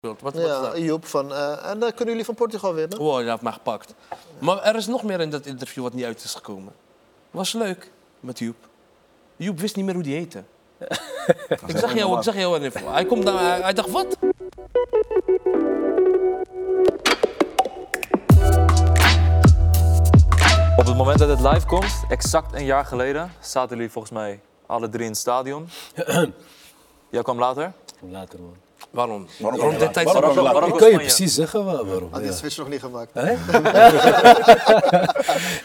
Wat, wat is Ja, dat? Joep van... eh, en dan kunnen jullie van Portugal winnen? Wow, je heeft mij gepakt. Maar er is nog meer in dat interview wat niet uit is gekomen. Was leuk met Joep. Joep wist niet meer hoe die heette. ik zag jou, ik zag jou de- Hij komt daar, hij, hij dacht, wat? Op het moment dat het live komt, exact een jaar geleden, zaten jullie volgens mij alle drie in het stadion. Jij kwam later? Later, man. Waarom? Waarom dit Ik kan je precies zeggen waar- waarom. Had die ja. switch nog niet gemaakt.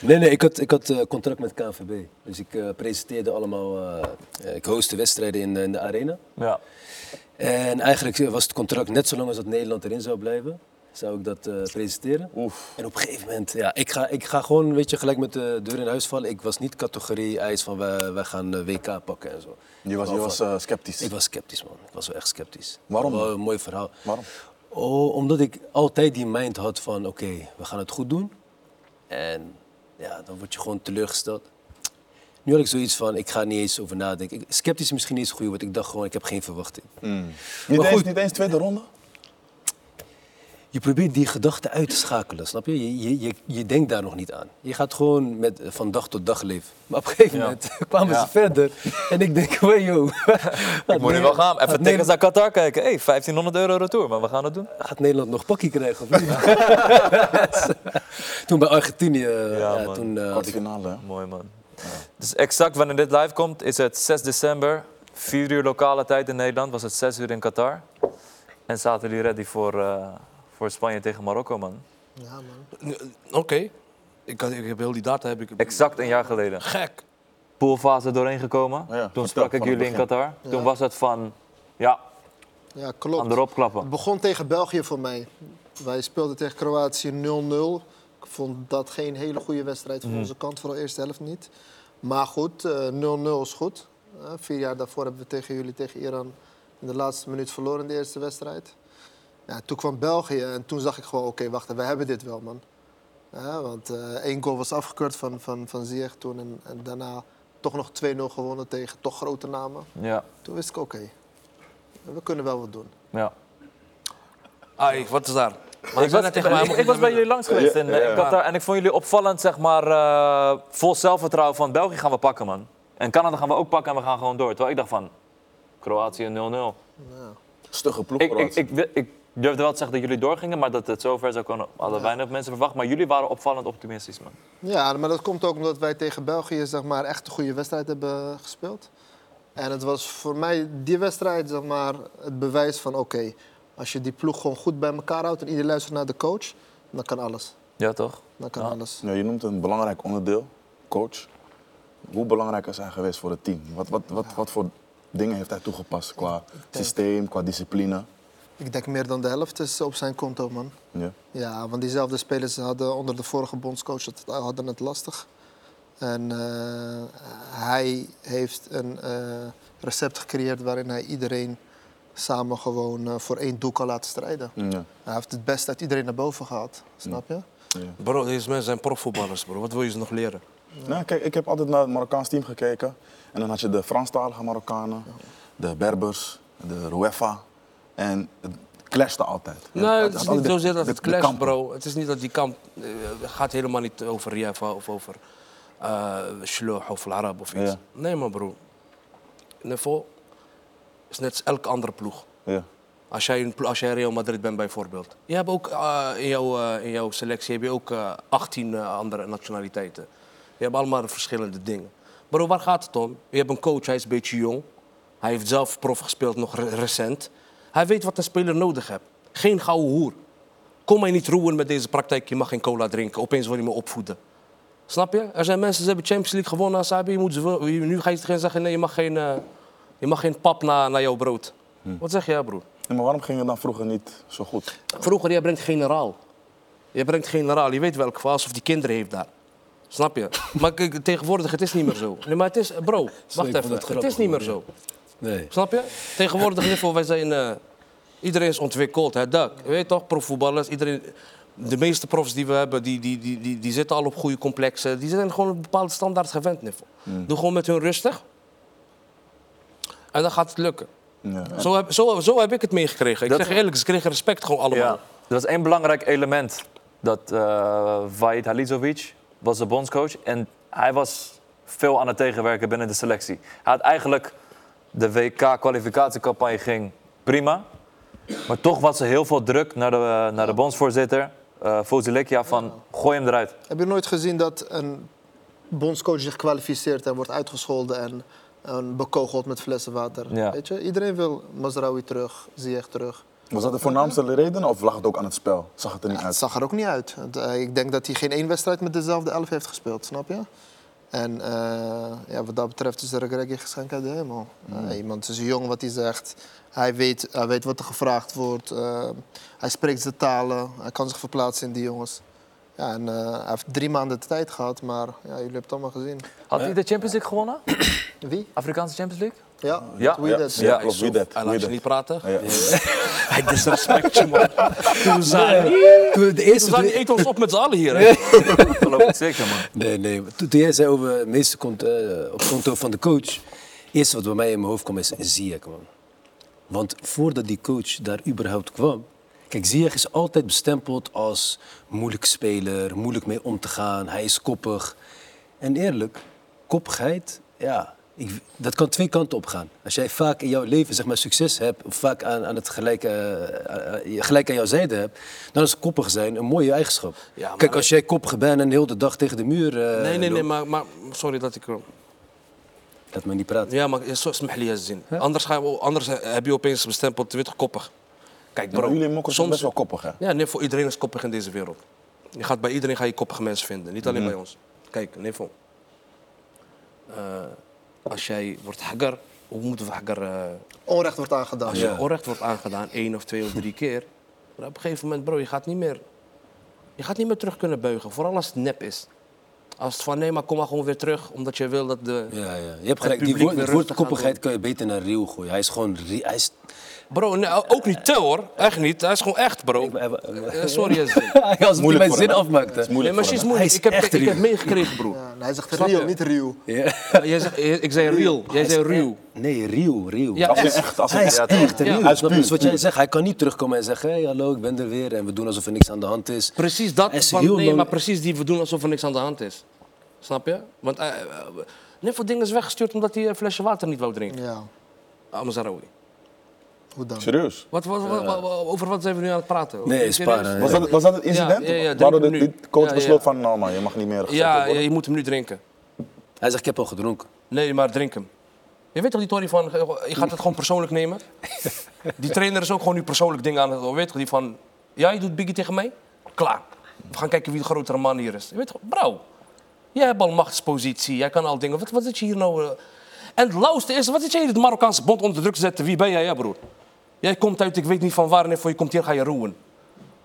Nee, nee, ik had, ik had eh, contract met KNVB. Dus ik eh, presenteerde allemaal, eh, eh, ik hostte wedstrijden in, in de arena. Ja. En eigenlijk was het contract net zo lang als dat Nederland erin zou blijven. Zou ik dat eh, presenteren. En op een gegeven moment, ja, ik ga, ik ga gewoon, weet je, gelijk met de deur in huis vallen. Ik was niet categorie eis van wij, wij gaan eh, WK pakken en zo. Je was, je was eh, sceptisch. Ik was sceptisch, man. Ik was wel echt sceptisch. Waarom? Wel een mooi verhaal. Waarom? Oh, omdat ik altijd die mind had van, oké, we gaan het goed doen. En ja, dan word je gewoon teleurgesteld. Nu had ik zoiets van, ik ga niet eens over nadenken. Ik, sceptisch is misschien niet eens goed, want ik dacht gewoon, ik heb geen verwachting. Niet, Maar eens, goed. niet eens tweede ronde? Je probeert die gedachten uit te schakelen, snap je? Je, je, je, je denkt daar nog niet aan. Je gaat gewoon met, van dag tot dag leven. Maar op een gegeven Ja. moment kwamen Ja. ze verder. En ik denk, wow, yo. Ik moet nu wel gaan. Even tickets naar Qatar kijken. Hey, 1500 euro retour, maar we gaan het doen. Gaat Nederland nog pakkie krijgen of niet? toen bij Argentinië, ja, man. toen eh, had ik hè? Mooi man. Dus exact wanneer dit live komt, is het 6 december. 4 uur lokale tijd in Nederland, was het 6 uur in Qatar. En zaten jullie ready voor, eh, voor Spanje tegen Marokko, man. Ja, man. Oké. Ik, had- ik heb heel die data heb ik. Exact een jaar geleden. Gek. Poolfase doorheen gekomen. Ja, Toen sprak ik jullie in. Qatar. Toen was het van, ja, Ja, aan klopt. erop klappen. Het begon tegen België voor mij. Wij speelden tegen Kroatië 0-0. Ik vond dat geen hele goede wedstrijd van onze kant, vooral de eerste helft niet. Maar goed, eh, 0-0 is goed. Eh, vier jaar daarvoor hebben we tegen jullie, tegen Iran, in de laatste minuut verloren in de eerste wedstrijd. Ja, toen kwam België en toen zag ik gewoon, oké, wacht, we hebben dit wel, man. Ja, want eh, één goal was afgekeurd van, van, van Ziyech toen en, en daarna toch nog 2-0 gewonnen tegen toch grote namen. Ja, Toen wist ik, oké, we kunnen wel wat doen. ja. Ai, wat is daar? Maar Ik was, net tegen mij, ik, ik was bij jullie langs geweest in, in Qatar en ik vond jullie opvallend, zeg maar, eh, vol zelfvertrouwen van België gaan we pakken, man. En Canada gaan we ook pakken en we gaan gewoon door. Terwijl ik dacht van, Kroatië 0-0. Stugge ploeg, Ik, ik, durfde wel te zeggen dat jullie doorgingen, maar dat het zover zou kunnen, hadden weinig mensen verwacht. Maar jullie waren opvallend optimistisch, man. Ja, maar dat komt ook omdat wij tegen België zeg maar, echt een goede wedstrijd hebben gespeeld. En het was voor mij die wedstrijd zeg maar, het bewijs van oké, als je die ploeg gewoon goed bij elkaar houdt en iedereen luistert naar de coach, dan kan alles. Ja, toch? Dan kan Ja. alles. Ja, je noemt een belangrijk onderdeel, coach. Hoe belangrijk is hij geweest voor het team? Wat, wat, wat, wat voor dingen heeft hij toegepast qua systeem, qua discipline? Ik denk meer dan de helft is op zijn konto, man. Ja. Ja, want diezelfde spelers hadden onder de vorige bondscoach het, hadden het lastig. En eh, hij heeft een eh, recept gecreëerd waarin hij iedereen samen gewoon eh, voor één doel kan laten strijden. Ja. Hij heeft het beste uit iedereen naar boven gehaald, snap je? Bro, deze mensen zijn profvoetballers, bro. Wat wil je ze nog leren? Nou, kijk, ik heb altijd naar het Marokkaans team gekeken. En dan had je de Franstalige Marokkanen, de Berbers, de Ruefa. En het clashte altijd. Nee, had het is niet zozeer dat het de clash, kampen. bro. Het is niet dat die kamp... eh, Het gaat helemaal niet over Rieva of over uh, Shloh of Arab of iets. Ja. Nee, maar bro. Niveau is net als elke andere ploeg. Ja. Als jij, als jij Real Madrid bent bijvoorbeeld. Je hebt ook eh, in, jouw, eh, in jouw selectie heb je ook eh, 18 eh, andere nationaliteiten. Je hebt allemaal verschillende dingen. Bro, waar gaat het om? Je hebt een coach, hij is een beetje jong. Hij heeft zelf prof gespeeld, nog re- recent. Hij weet wat een speler nodig heeft. Geen gouden hoer. Kom mij niet roeren met deze praktijk, je mag geen cola drinken. Opeens wil je me opvoeden. Snap je? Er zijn mensen die hebben Champions League gewonnen. Asabi, je moet nu ga je tegen hen zeggen, nee, je mag geen, eh, je mag geen pap na, naar jouw brood. Wat zeg jij, broer? Ja, maar waarom ging het dan vroeger niet zo goed? Vroeger, jij brengt generaal. Je brengt generaal. Je weet welke fase of die kinderen heeft daar. Snap je? Maar kijk, tegenwoordig, het is niet meer zo. Nee, maar het is... Bro, wacht even. het is niet meer zo. Nee. Snap je? Tegenwoordig wij zijn... eh, iedereen is ontwikkeld, hè, dak. Je weet toch, profvoetballers, iedereen... De meeste profs die we hebben, die, die, die, die, die zitten al op goede complexen. Die zijn gewoon een bepaalde standaard gewend, niveau. Doe gewoon met hun rustig. En dan gaat het lukken. Ja. Zo, heb, zo, zo heb ik het meegekregen. Ik Dat- zeg eerlijk, ze kregen respect gewoon allemaal. Ja. Er was één belangrijk element. Dat eh Vahid Halizovic was de bondscoach. En hij was veel aan het tegenwerken binnen de selectie. Hij had eigenlijk de WK-kwalificatiecampagne ging prima. Maar toch was er heel veel druk naar de, naar de bondsvoorzitter, uh, Fozilekia, van gooi hem eruit. Heb je nooit gezien dat een bondscoach zich kwalificeert en wordt uitgescholden en, en bekogeld met flessen water? Ja. Weet je? Iedereen wil Mazraoui terug, Ziyech terug. Was dat de voornaamste reden of lag het ook aan het spel? Zag het er niet Het uit? zag er ook niet uit. Want, eh, ik denk dat hij geen één wedstrijd met dezelfde elf heeft gespeeld, snap je? En eh, ja, wat dat betreft is er een geschenk uit de hemel. Eh, iemand is jong wat hij zegt. Hij weet, hij weet wat er gevraagd wordt. Eh, hij spreekt de talen. Hij kan zich verplaatsen in die jongens. Ja, en eh, hij heeft drie maanden de tijd gehad, maar ja, jullie hebben het allemaal gezien. Had hij de Champions League gewonnen? Wie? Afrikaanse Champions League? Ja, Ja. Wie Ja. dat? Ja, klopt. Wie dat? Hij laat je dat? niet praten. Ja. Hij disrespect je, man. Toen zei Toen de eerste, Toen eet ons op met z'n allen hier. hè. Geloof ik zeker, man. Nee, nee. Toen, jij zei over het meeste kont, eh, op konto van de coach. Het eerste wat bij mij in mijn hoofd kwam is Ziyech, man. Want voordat die coach daar überhaupt kwam... Kijk, Ziyech is altijd bestempeld als moeilijk speler, moeilijk mee om te gaan. Hij is koppig. En eerlijk, koppigheid, ja, ik, dat kan twee kanten op gaan. Als jij vaak in jouw leven zeg maar, succes hebt, of vaak aan, aan het gelijke, eh, eh, gelijk aan jouw zijde hebt, dan is koppig zijn een mooie eigenschap. Ja, maar- Kijk, als jij koppig bent en heel de dag tegen de muur eh, Nee, nee, nee, maar, maar sorry dat ik... laat me niet praten. Ja, maar zin. Anders, ga anders heb je opeens bestempeld, weet toch, koppig. Kijk, bro, jullie mokken zijn best wel koppig, hè? Ja, nee, voor iedereen is koppig in deze wereld. Je gaat, bij iedereen ga je koppige mensen vinden, niet alleen bij ons. Kijk, Nevo. Eh als jij wordt hagar, hoe moeten we hagar... eh, Onrecht wordt aangedaan. als je onrecht wordt aangedaan, één of twee of drie keer... Maar op een gegeven moment, bro, je gaat niet meer... Je gaat niet meer terug kunnen buigen, vooral als het nep is. Als het van, nee, maar kom maar gewoon weer terug, omdat je wil dat de... Ja, ja. Je hebt gelijk. Die woord, weer het woord rustig gaan koppigheid doen. kan je beter naar Riel gooien. Hij is gewoon... Hij is, Bro, nee, ook niet te hoor. Echt niet. Hij is gewoon echt, bro. hij, Eh, sorry, als hij Moeilijk mijn zin afmaakte. Het is Nee, moeilijk maar moeilijk. Hij Ik is heb, echt ik heb real. meegekregen, broer. Ja, en hij zegt Snap real, je? niet real. Ja. Jij zegt, ik zei real. Jij zei real. Nee, Riel, Riel. Ja, Als je echt. echt, als Hij is echt, is puur, Dus wat jij zegt, hij kan niet terugkomen en zeggen... Hey, hallo, ik ben er weer en we doen alsof er niks aan de hand is. Precies dat. is heel nee, maar precies die we doen alsof er niks aan de hand is. Snap je? Want uh, net voor dingen is weggestuurd omdat hij een flesje water niet wou drinken. Ja, Amazaraoui. Hoe dan? Serieus? Wat, wat, wat- wat- over wat zijn we nu aan het praten? Nee, sparen. Was dat, was dat het incident? Ja, ja, ja, Waardoor de, coach Ja, besloot ja. van, nou man, je mag niet meer Ja, worden? ja, je moet hem nu drinken. Hij zegt, ik heb al gedronken. Nee, maar drink hem. Je weet toch die Tory van, je gaat het gewoon persoonlijk nemen? Die trainer is ook gewoon nu persoonlijk dingen aan het... Weet toch, die van, ja, je doet Biggie tegen mij? Klaar. We gaan kijken wie de grotere man hier is. Je weet toch, bro. Jij hebt al machtspositie, jij kan al dingen. Wat, wat zit je hier nou... eh? En het lauwste is, wat zit jij hier de Marokkaanse bond onder druk te zetten? Wie ben jij, ja broer? Jij komt uit, ik weet niet van waar en voor je komt hier, ga je roeien.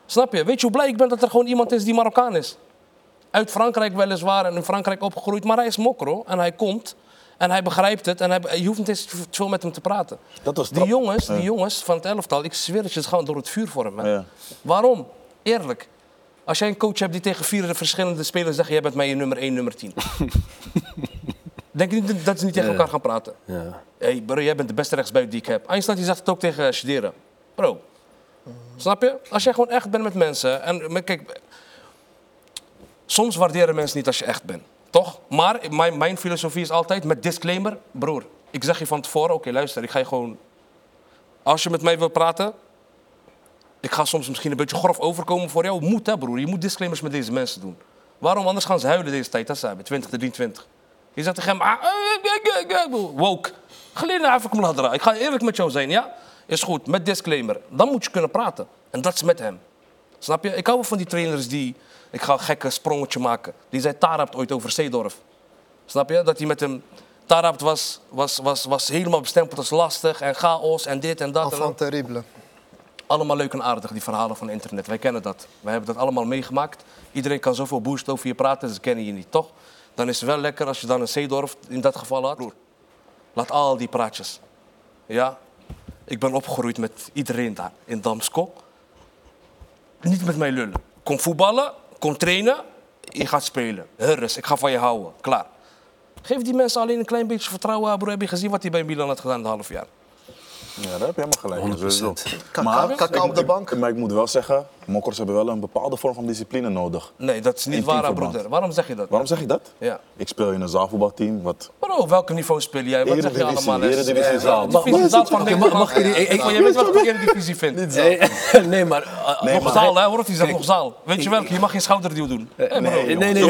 Snap je? Weet je hoe blij ik ben dat er gewoon iemand is die Marokkaan is? Uit Frankrijk weliswaar en in Frankrijk opgegroeid, maar hij is mokro en hij komt en hij begrijpt het en hij, je hoeft niet eens veel met hem te praten. Dat was Die jongens, die jongens van het elftal, ik zweer het je, ze gaan door het vuur voor hem. Ja. Waarom? Eerlijk. Als jij een coach hebt die tegen vier verschillende spelers zegt, jij bent mij je nummer 1, nummer 10. Denk je niet dat ze niet tegen elkaar gaan praten? Ja. Hé, bro, jij bent de beste rechtsbuit die ik heb. Einstein die zegt het ook tegen Shadera. Bro, snap je? Als jij gewoon echt bent met mensen. En maar kijk, soms waarderen mensen niet als je echt bent. Toch? Maar mijn, mijn filosofie is altijd met disclaimer. Broer, ik zeg je van tevoren, oké luister, ik ga je gewoon... Als je met mij wil praten, ik ga soms misschien een beetje grof overkomen voor jou. Moet hè broer, je moet disclaimers met deze mensen doen. Waarom? Anders gaan ze huilen deze tijd, dat zijn we, 2023. Je zegt tegen hem, ah, eh, eh, eh, woke. Geleden even ladra. Ik ga eerlijk met jou zijn, ja? Is goed, met disclaimer. Dan moet je kunnen praten. En dat is met hem. Snap je? Ik hou van die trainers die... Ik ga een gekke sprongetje maken. Die zei Tarabt ooit over Seedorf. Snap je? Dat hij met hem... Tarabt was, was, was, was helemaal bestempeld als lastig en chaos en dit en dat. Enfant terrible. Allemaal leuk en aardig, die verhalen van internet. Wij kennen dat. Wij hebben dat allemaal meegemaakt. Iedereen kan zoveel boost over je praten, ze kennen je niet, toch? Dan is het wel lekker als je dan een Zeedorf in dat geval had. Broer, laat al die praatjes. Ja? Ik ben opgegroeid met iedereen daar in Damsko. Niet met mij lullen. Kom voetballen, kom trainen, je gaat spelen. Hurres, ik ga van je houden. Klaar. Geef die mensen alleen een klein beetje vertrouwen. Bro, heb je gezien wat hij bij Milan had gedaan in een half jaar? Ja, daar heb je helemaal gelijk. in, 100%. sowieso. Kaka- Kaka op de ik- bank. Maar ik moet wel zeggen, mokkers hebben wel een bepaalde vorm van discipline nodig. Nee, dat is niet waar, broeder. Waarom zeg je dat? Waarom zeg ik dat? Ja. Ik speel in een zaalvoetbalteam wat... Bro, op welk niveau speel jij? Wat zeg je allemaal? Eredivisie zaal. Mag- je ik- Maar je weet wat ik de divisie vind. Nee, nee, maar... Nee, Nog zaal, hè? Hoor of hij zegt nog zaal. Weet je welke? Je mag geen schouderduw doen. Nee, nee, nee, nee,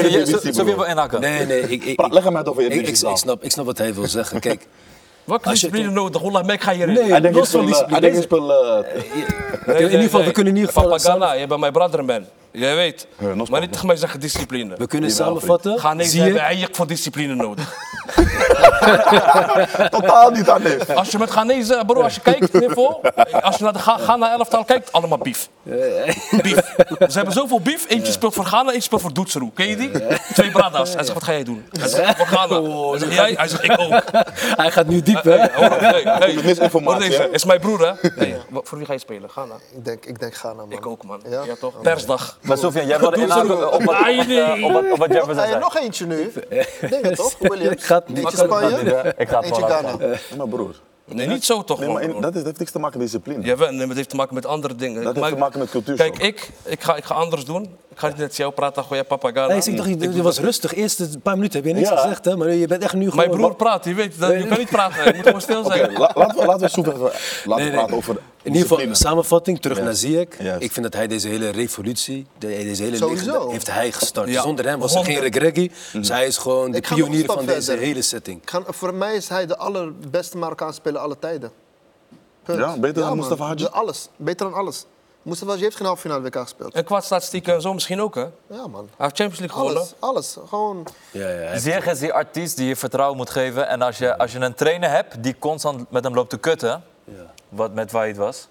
broer. wil inhakken. Nee, nee, ik, ik, Pra- Leg hem uit over Eredivisie ik, zaal. snap, ik snap wat hij wil zeggen. Kijk, Welke Als je- discipline nodig? Mek ga je erin? Nee, ik van speel, die eh, eh, Nee, in ieder geval, we kunnen in ieder geval Papa samen- Ghana, je bent mijn brother man. Jij weet. Maar niet tegen mij zeggen discipline. we kunnen samenvatten. Ghanese Zie hebben je? eigenlijk voor discipline nodig. Totaal niet aan. Als je met Ghanese, bro, als je kijkt, als je naar de Ga- Ghana elftal kijkt, allemaal bief. Bief. Ze hebben zoveel bief. Eentje speelt voor Ghana, eentje speelt voor Doetsroe. Ken je die? Twee bradas. Hij zegt, wat ga jij doen? Hij zegt, voor Ghana. Hij zegt, jij? Hij zegt, ik ook. Hij gaat nu diep, hè? Hey, hoor, hey, hey. Misinformatie, Hoor deze, hè? is mijn broer, hè? Nee, voor wie ga je spelen? Ghana. Ik denk, ik denk Ghana, man. Ik ook, man. Ja? Ja, toch? Persdag. Maar Sofia, jij wilde inhaken op wat, eh, op wat, op wat Jefferson Hij zei. nog eentje nu. Denk het toch, Williams? Gaat niet. Eentje Spanje, Ik ga het eentje Ghana. Maar broer. Nee, niet zo toch, Nee, maar in- dat, is, dat heeft niks te maken met discipline. Nee, maar het heeft te maken met andere dingen. Dat heeft Maar- te maken met cultuur. Kijk, ik, ik, ga, ik ga anders doen. Ik ga niet net jou praten, gooi jij papa Ghana. Nee, ik dacht, je, je was rustig. Eerst een paar minuten heb je niks Ja. gezegd, hè? Maar je bent echt nu gewoon... Mijn broer praat, je weet, dat, je kan niet praten. Je moet gewoon stil zijn. la- laten we, laten we laten Nee, nee. praten over In ieder geval, samenvatting, terug naar Ziyech. Juist. Ik vind dat hij deze hele revolutie, de- deze hele legende, heeft hij gestart. Ja. Zonder hem was er geen regreggie. Dus hij is gewoon de pionier van deze verder. hele setting. Ik ga- voor mij is hij de allerbeste Marokkaanse speler aller tijden. Punt. Ja, beter dan. Mustafa Hadji? Alles. Beter dan alles. Mustafa Hadji heeft geen halve finale WK gespeeld. En qua statistieken zo misschien ook, hè? Hij Ja, man. heeft Champions League gewonnen. Alles, alles. Gewoon... Ja, ja, hij- Ziyech is die artiest die je vertrouwen moet geven. En als je, als je een trainer hebt die constant met hem loopt te kutten, wat met Wahid was,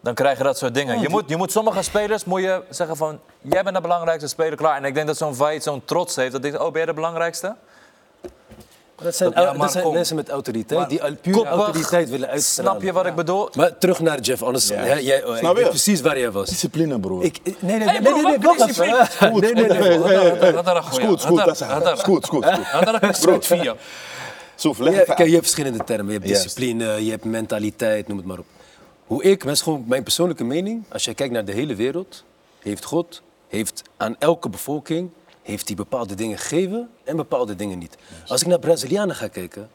dan krijg je dat soort dingen. Je moet, je moet sommige spelers moet je zeggen van, jij bent de belangrijkste speler, klaar. En ik denk dat zo'n Wahid zo'n trots heeft, dat denkt, oh ben jij de belangrijkste? Dat zijn, Ja, dat maar zijn mensen met autoriteit, Maar die al- puur koppig, autoriteit willen uitstralen. Snap je wat ik bedoel? Maar terug naar Jeff, anders... hè, jij, oh, ik Snap je? weet precies waar jij was. Discipline, broer. Ik, nee, nee, nee, Hey, nee, bro, nee, nee, wacht even. Nee, nee, nee. Scoot, Had dat is. Had daar een strijd via. Soef, leg Ja, even je uit. hebt verschillende termen. Je hebt discipline, je hebt mentaliteit, noem het maar op. Hoe ik, dat is gewoon mijn persoonlijke mening. Als je kijkt naar de hele wereld, heeft God heeft aan elke bevolking heeft hij bepaalde dingen gegeven en bepaalde dingen niet. Als ik naar Brazilianen ga kijken,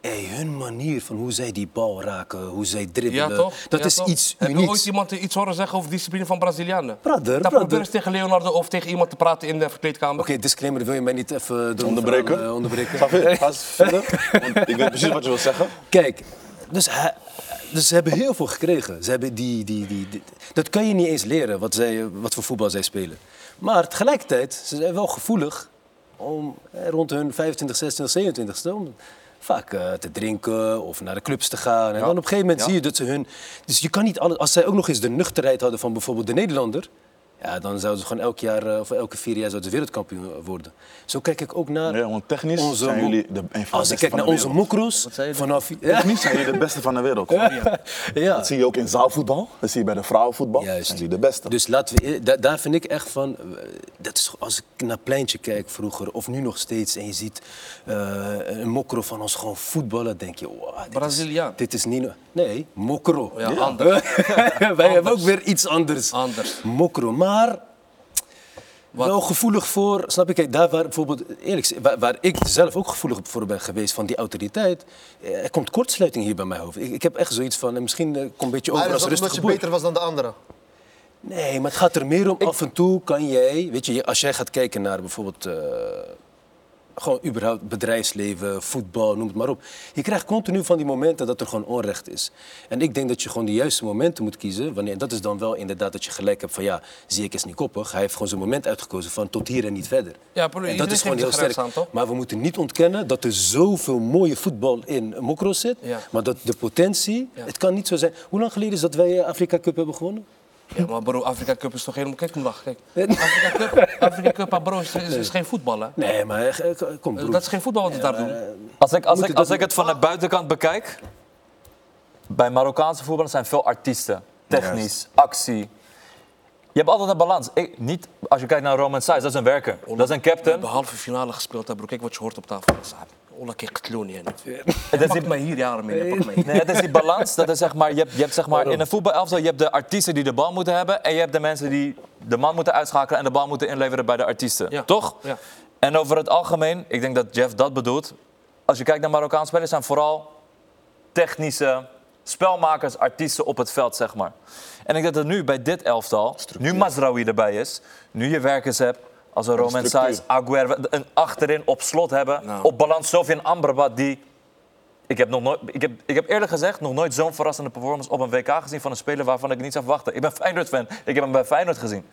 hey, hun manier van hoe zij die bal raken, hoe zij Ja, dribbelen, toch? dat Ja, is toch? iets Heb je ooit unieks. iemand iets horen zeggen over discipline van Brazilianen? Brother, brother. probeer eens tegen Leonardo of tegen iemand te praten in de verkleedkamer. Oké, disclaimer, wil je mij niet even Onderbreken? eh, onderbreken? Ga eens verder. Want ik weet precies wat je wil zeggen. Kijk, dus, hij- dus ze hebben heel veel gekregen. Ze hebben die, die, die, die- dat kan je niet eens leren, wat, zij, wat voor voetbal zij spelen. Maar tegelijkertijd, ze zijn wel gevoelig om rond hun 25, 26, 27ste... om vaak eh, te drinken of naar de clubs te gaan. En dan op een gegeven moment zie je dat ze hun... Dus je kan niet alles... Als zij ook nog eens de nuchterheid hadden van bijvoorbeeld de Nederlander... Ja, dan zouden ze gewoon elk jaar eh, of elke vier jaar zouden ze wereldkampioen worden. Zo kijk ik ook naar Ja, want technisch onze zijn mo- jullie de, een van Als ik kijk naar onze je? vanaf... Ja, Technisch zijn jullie de beste van de wereld. ja. Dat zie je ook in zaalvoetbal. Dat zie je bij de vrouwenvoetbal. Juist. Zijn jullie de beste. Dus laten we, e- da- daar vind ik echt van, eh, dat is, als ik naar Pleintje kijk vroeger, of nu nog steeds, en je ziet eh, een mokro van ons gewoon voetballen, denk je, wow, dit, Braziliaan. is, dit is niet... Nee, mokro. Ja, anders. Wij hebben ook weer iets anders. Anders. Mokro, maar Wat? wel gevoelig voor, snap? Kijk, daar waar bijvoorbeeld, eerlijk waar, waar ik zelf ook gevoelig voor ben geweest van die autoriteit, eh, er komt kortsluiting hier bij mijn hoofd. Ik, ik heb echt zoiets van, eh, misschien eh, komt een beetje over als rustige je beter was dan de anderen. Nee, maar het gaat er meer om. Af en toe kan jij, weet je, als jij gaat kijken naar bijvoorbeeld. Gewoon überhaupt bedrijfsleven, voetbal, noem het maar op. Je krijgt continu van die momenten dat er gewoon onrecht is. En ik denk dat je gewoon de juiste momenten moet kiezen. Wanneer, dat is dan wel inderdaad dat je gelijk hebt van ja, zie ik is niet koppig. Hij heeft gewoon zijn moment uitgekozen van tot hier en niet verder. Ja, en dat is gewoon heel sterk. aan? Maar we moeten niet ontkennen dat er zoveel mooie voetbal in Mokro zit. Ja. Maar dat de potentie, Ja. het kan niet zo zijn. Hoe lang geleden is dat wij eh, Afrika Cup hebben gewonnen? Ja, maar bro, Afrika Cup is toch helemaal... Kijk hem lachen, kijk. Afrika Cup, Afrika Cup ah, bro, is, is, is geen voetbal, hè? Nee, maar eh, kom broer. Dat is geen voetbal wat we daar doen. Als ik, als, ik, als ik het van de buitenkant bekijk, bij Marokkaanse voetballers zijn veel artiesten. Technisch, actie. Je hebt altijd een balans. Ik, niet, als je kijkt naar Roman Saïs, dat is een werker. Dat is een We captain. hebben halve finale gespeeld, hè, bro. Kijk wat je hoort op tafel. Ola Kektloni. Het is Pak die, mij hier jaren mee. Pak mij. nee, het is die balans. Dat is zeg maar, je hebt, je hebt zeg maar, in een voetbalelftal je hebt de artiesten die de bal moeten hebben. En je hebt de mensen die de man moeten uitschakelen en de bal moeten inleveren bij de artiesten. Ja. Toch? Ja. En over het algemeen, ik denk dat Jeff dat bedoelt. Als je kijkt naar Marokkaanse spelers, zijn vooral technische spelmakers, artiesten op het veld, zeg maar. En ik denk dat er nu bij dit elftal, nu Mazraoui erbij is, nu je werkers hebt als een Roman. Saiz, Aguero, een achterin op slot hebben, Nou. op balans Sofian Amrabat, die... Ik heb, nog nooit, ik, heb, ik heb eerlijk gezegd nog nooit zo'n verrassende performance op een WK gezien van een speler waarvan ik niet zou verwachten. Ik ben Feyenoord-fan, ik heb hem bij Feyenoord gezien.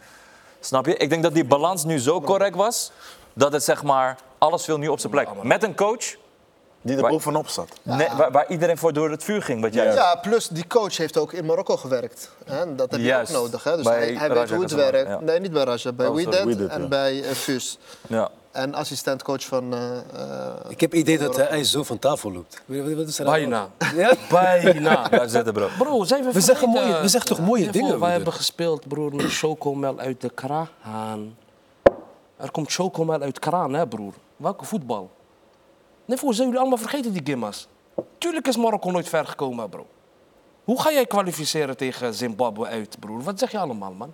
Snap je? Ik denk dat die balans nu zo correct was, dat het zeg maar, alles viel nu op zijn plek. Met een coach Die er bovenop zat. Nee, waar, waar iedereen voor door het vuur ging, wat jij Ja. plus die coach heeft ook in Marokko gewerkt. Hè? Dat heb je Juist. ook nodig. Hè? Dus Bij hij, hij Raja weet hoe het werkt. ja. Nee, niet bij Raja, bij Oh, en ja. bij uh, Fus. Ja. En assistentcoach van... eh, eh, Ik heb het idee dat hij zo van tafel loopt. Wat is er Bijna. Ja? Bijna. Blijf zitten, bro. Bro, zijn we We zeggen mooie- we zeggen toch mooie Ja, dingen, Wij broeder? hebben gespeeld, broer, met chocomel uit de kraan. Er komt chocomel uit kraan, hè, broer. Welke voetbal? Nee, voor zijn jullie allemaal vergeten die gimmas. Tuurlijk is Marokko nooit ver gekomen, bro. Hoe ga jij kwalificeren tegen Zimbabwe uit, broer? Wat zeg je allemaal, man?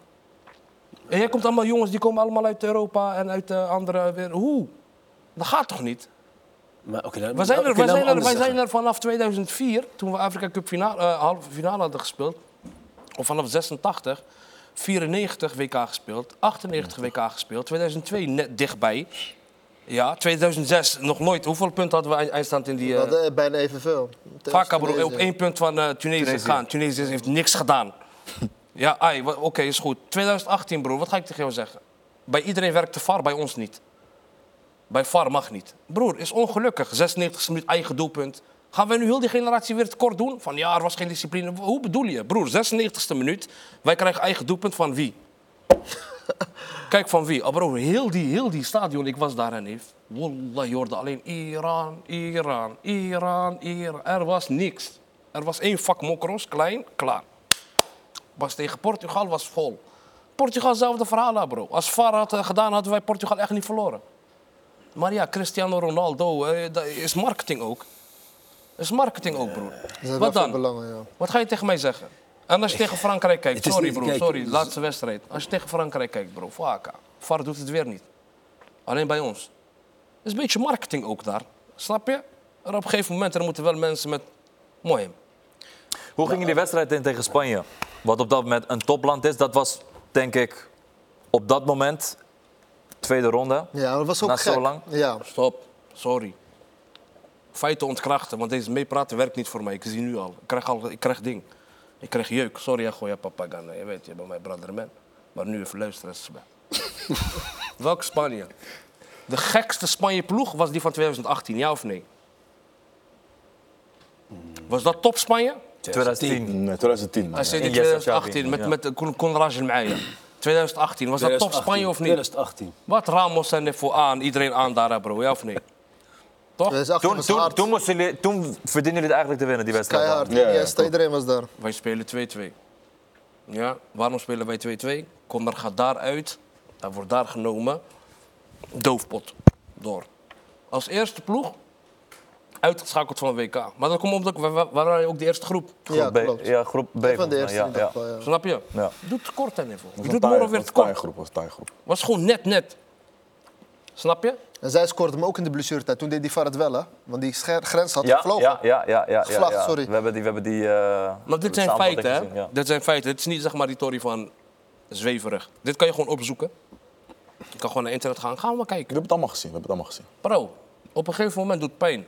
En jij komt allemaal jongens die komen allemaal uit Europa en uit de andere wereld. Hoe? Dat gaat toch niet? Maar, dan- We zijn er, zijn er, wij zijn er vanaf 2004, toen we Afrika Cup finale, eh, halve finale hadden gespeeld. Of vanaf 86, 94 WK gespeeld, 98 WK gespeeld, 2002 net dichtbij. Ja, 2006 nog nooit. Hoeveel punten hadden we eind- eindstand in die... we eh hadden bijna evenveel. Vaak op één punt van eh, Tunesië Tunesië. gaan. Tunesië heeft niks gedaan. ja, oké, is goed. 2018, broer, wat ga ik tegen jou zeggen? Bij iedereen werkt de VAR, bij ons niet. Bij VAR mag niet. Broer, is ongelukkig. 96 minuut eigen doelpunt. Gaan we nu heel die generatie weer tekort doen? Van ja, er was geen discipline. Hoe bedoel je? Broer, 96e minuut. Wij krijgen eigen doelpunt van wie? Kijk van wie? Oh bro, heel die, heel die stadion, ik was daar en heeft. Wallah, je hoorde alleen Iran, Iran, Iran, Iran. Er was niks. Er was één vak mokros, klein, klaar. Was tegen Portugal, was vol. Portugal zelfde verhaal, hè, bro. Als VAR had eh, gedaan, hadden wij Portugal echt niet verloren. Maar ja, Cristiano Ronaldo, eh, dat is marketing ook. is marketing ook, broer. Wat dan? belangen, ja. Wat ga je tegen mij zeggen? En als je tegen Frankrijk kijkt, sorry niet- bro, kijk, sorry, laatste wedstrijd. Als je tegen Frankrijk kijkt, bro, Faka. VAR doet het weer niet. Alleen bij ons. Het is een beetje marketing ook daar. Snap je? En op een gegeven moment er moeten wel mensen met... Mooi. Hoe gingen die wedstrijd in tegen Spanje? Wat op dat moment een topland is, dat was denk ik op dat moment tweede ronde. Ja, dat was ook Na gek. zo lang? Ja. Stop. Sorry. Feiten ontkrachten, want deze meepraten werkt niet voor mij. Ik zie nu al. Ik krijg, al, ik krijg ding. Ik krijg jeuk. Sorry, ja, gooi papa Ghana. Je weet, je bent mijn brother man. Maar nu even luisteren. bij. Welke Spanje? De gekste Spanje-ploeg was die van 2018, ja of nee? Was dat top Spanje? 2010. Nee, 2010. man. Hij zei in die Yasser 2018 Xavi, met, met de Konrad Meijer. 2018, was dat top 2018, Spanje of niet? 2018. Wat Ramos en voor aan, iedereen aan daar, bro, ja of nee? Toch? 2018 Toen, toen, toen, moesten jullie, toen verdienen jullie het eigenlijk te winnen, die wedstrijd. Keihard. Ja, ja, iedereen was daar. Wij spelen 2-2. Ja, waarom spelen wij 2-2? Kondor gaat daaruit, hij wordt daar genomen, doofpot, door. Als eerste ploeg, uitgeschakeld van een WK. Maar dat komt omdat we, we, we waren ook de eerste groep. Ja, Groep B, ja, groep B. Van de eerste ja, ja. geval, ja. Snap je? Ja. Doe het kort en even. Je doet een morgen weer taai- te was taaigroep, was taaigroep. Was gewoon net, net. Snap je? En zij scoorde hem ook in de blessuretijd. Toen deed die VAR het wel, hè? Want die grens had Ja, gevlogen. ja, ja, ja, ja, ja, Gevlacht, ja. sorry. We hebben die, we hebben die eh, Maar dit zijn feiten, hè? gezien, ja. Dit zijn feiten. Het is niet zeg maar die tory van zweverig. Dit kan je gewoon opzoeken. Je kan gewoon naar internet gaan. Gaan we maar We kijken. hebben het allemaal gezien. We hebben het allemaal gezien. Bro, op een gegeven moment doet het pijn.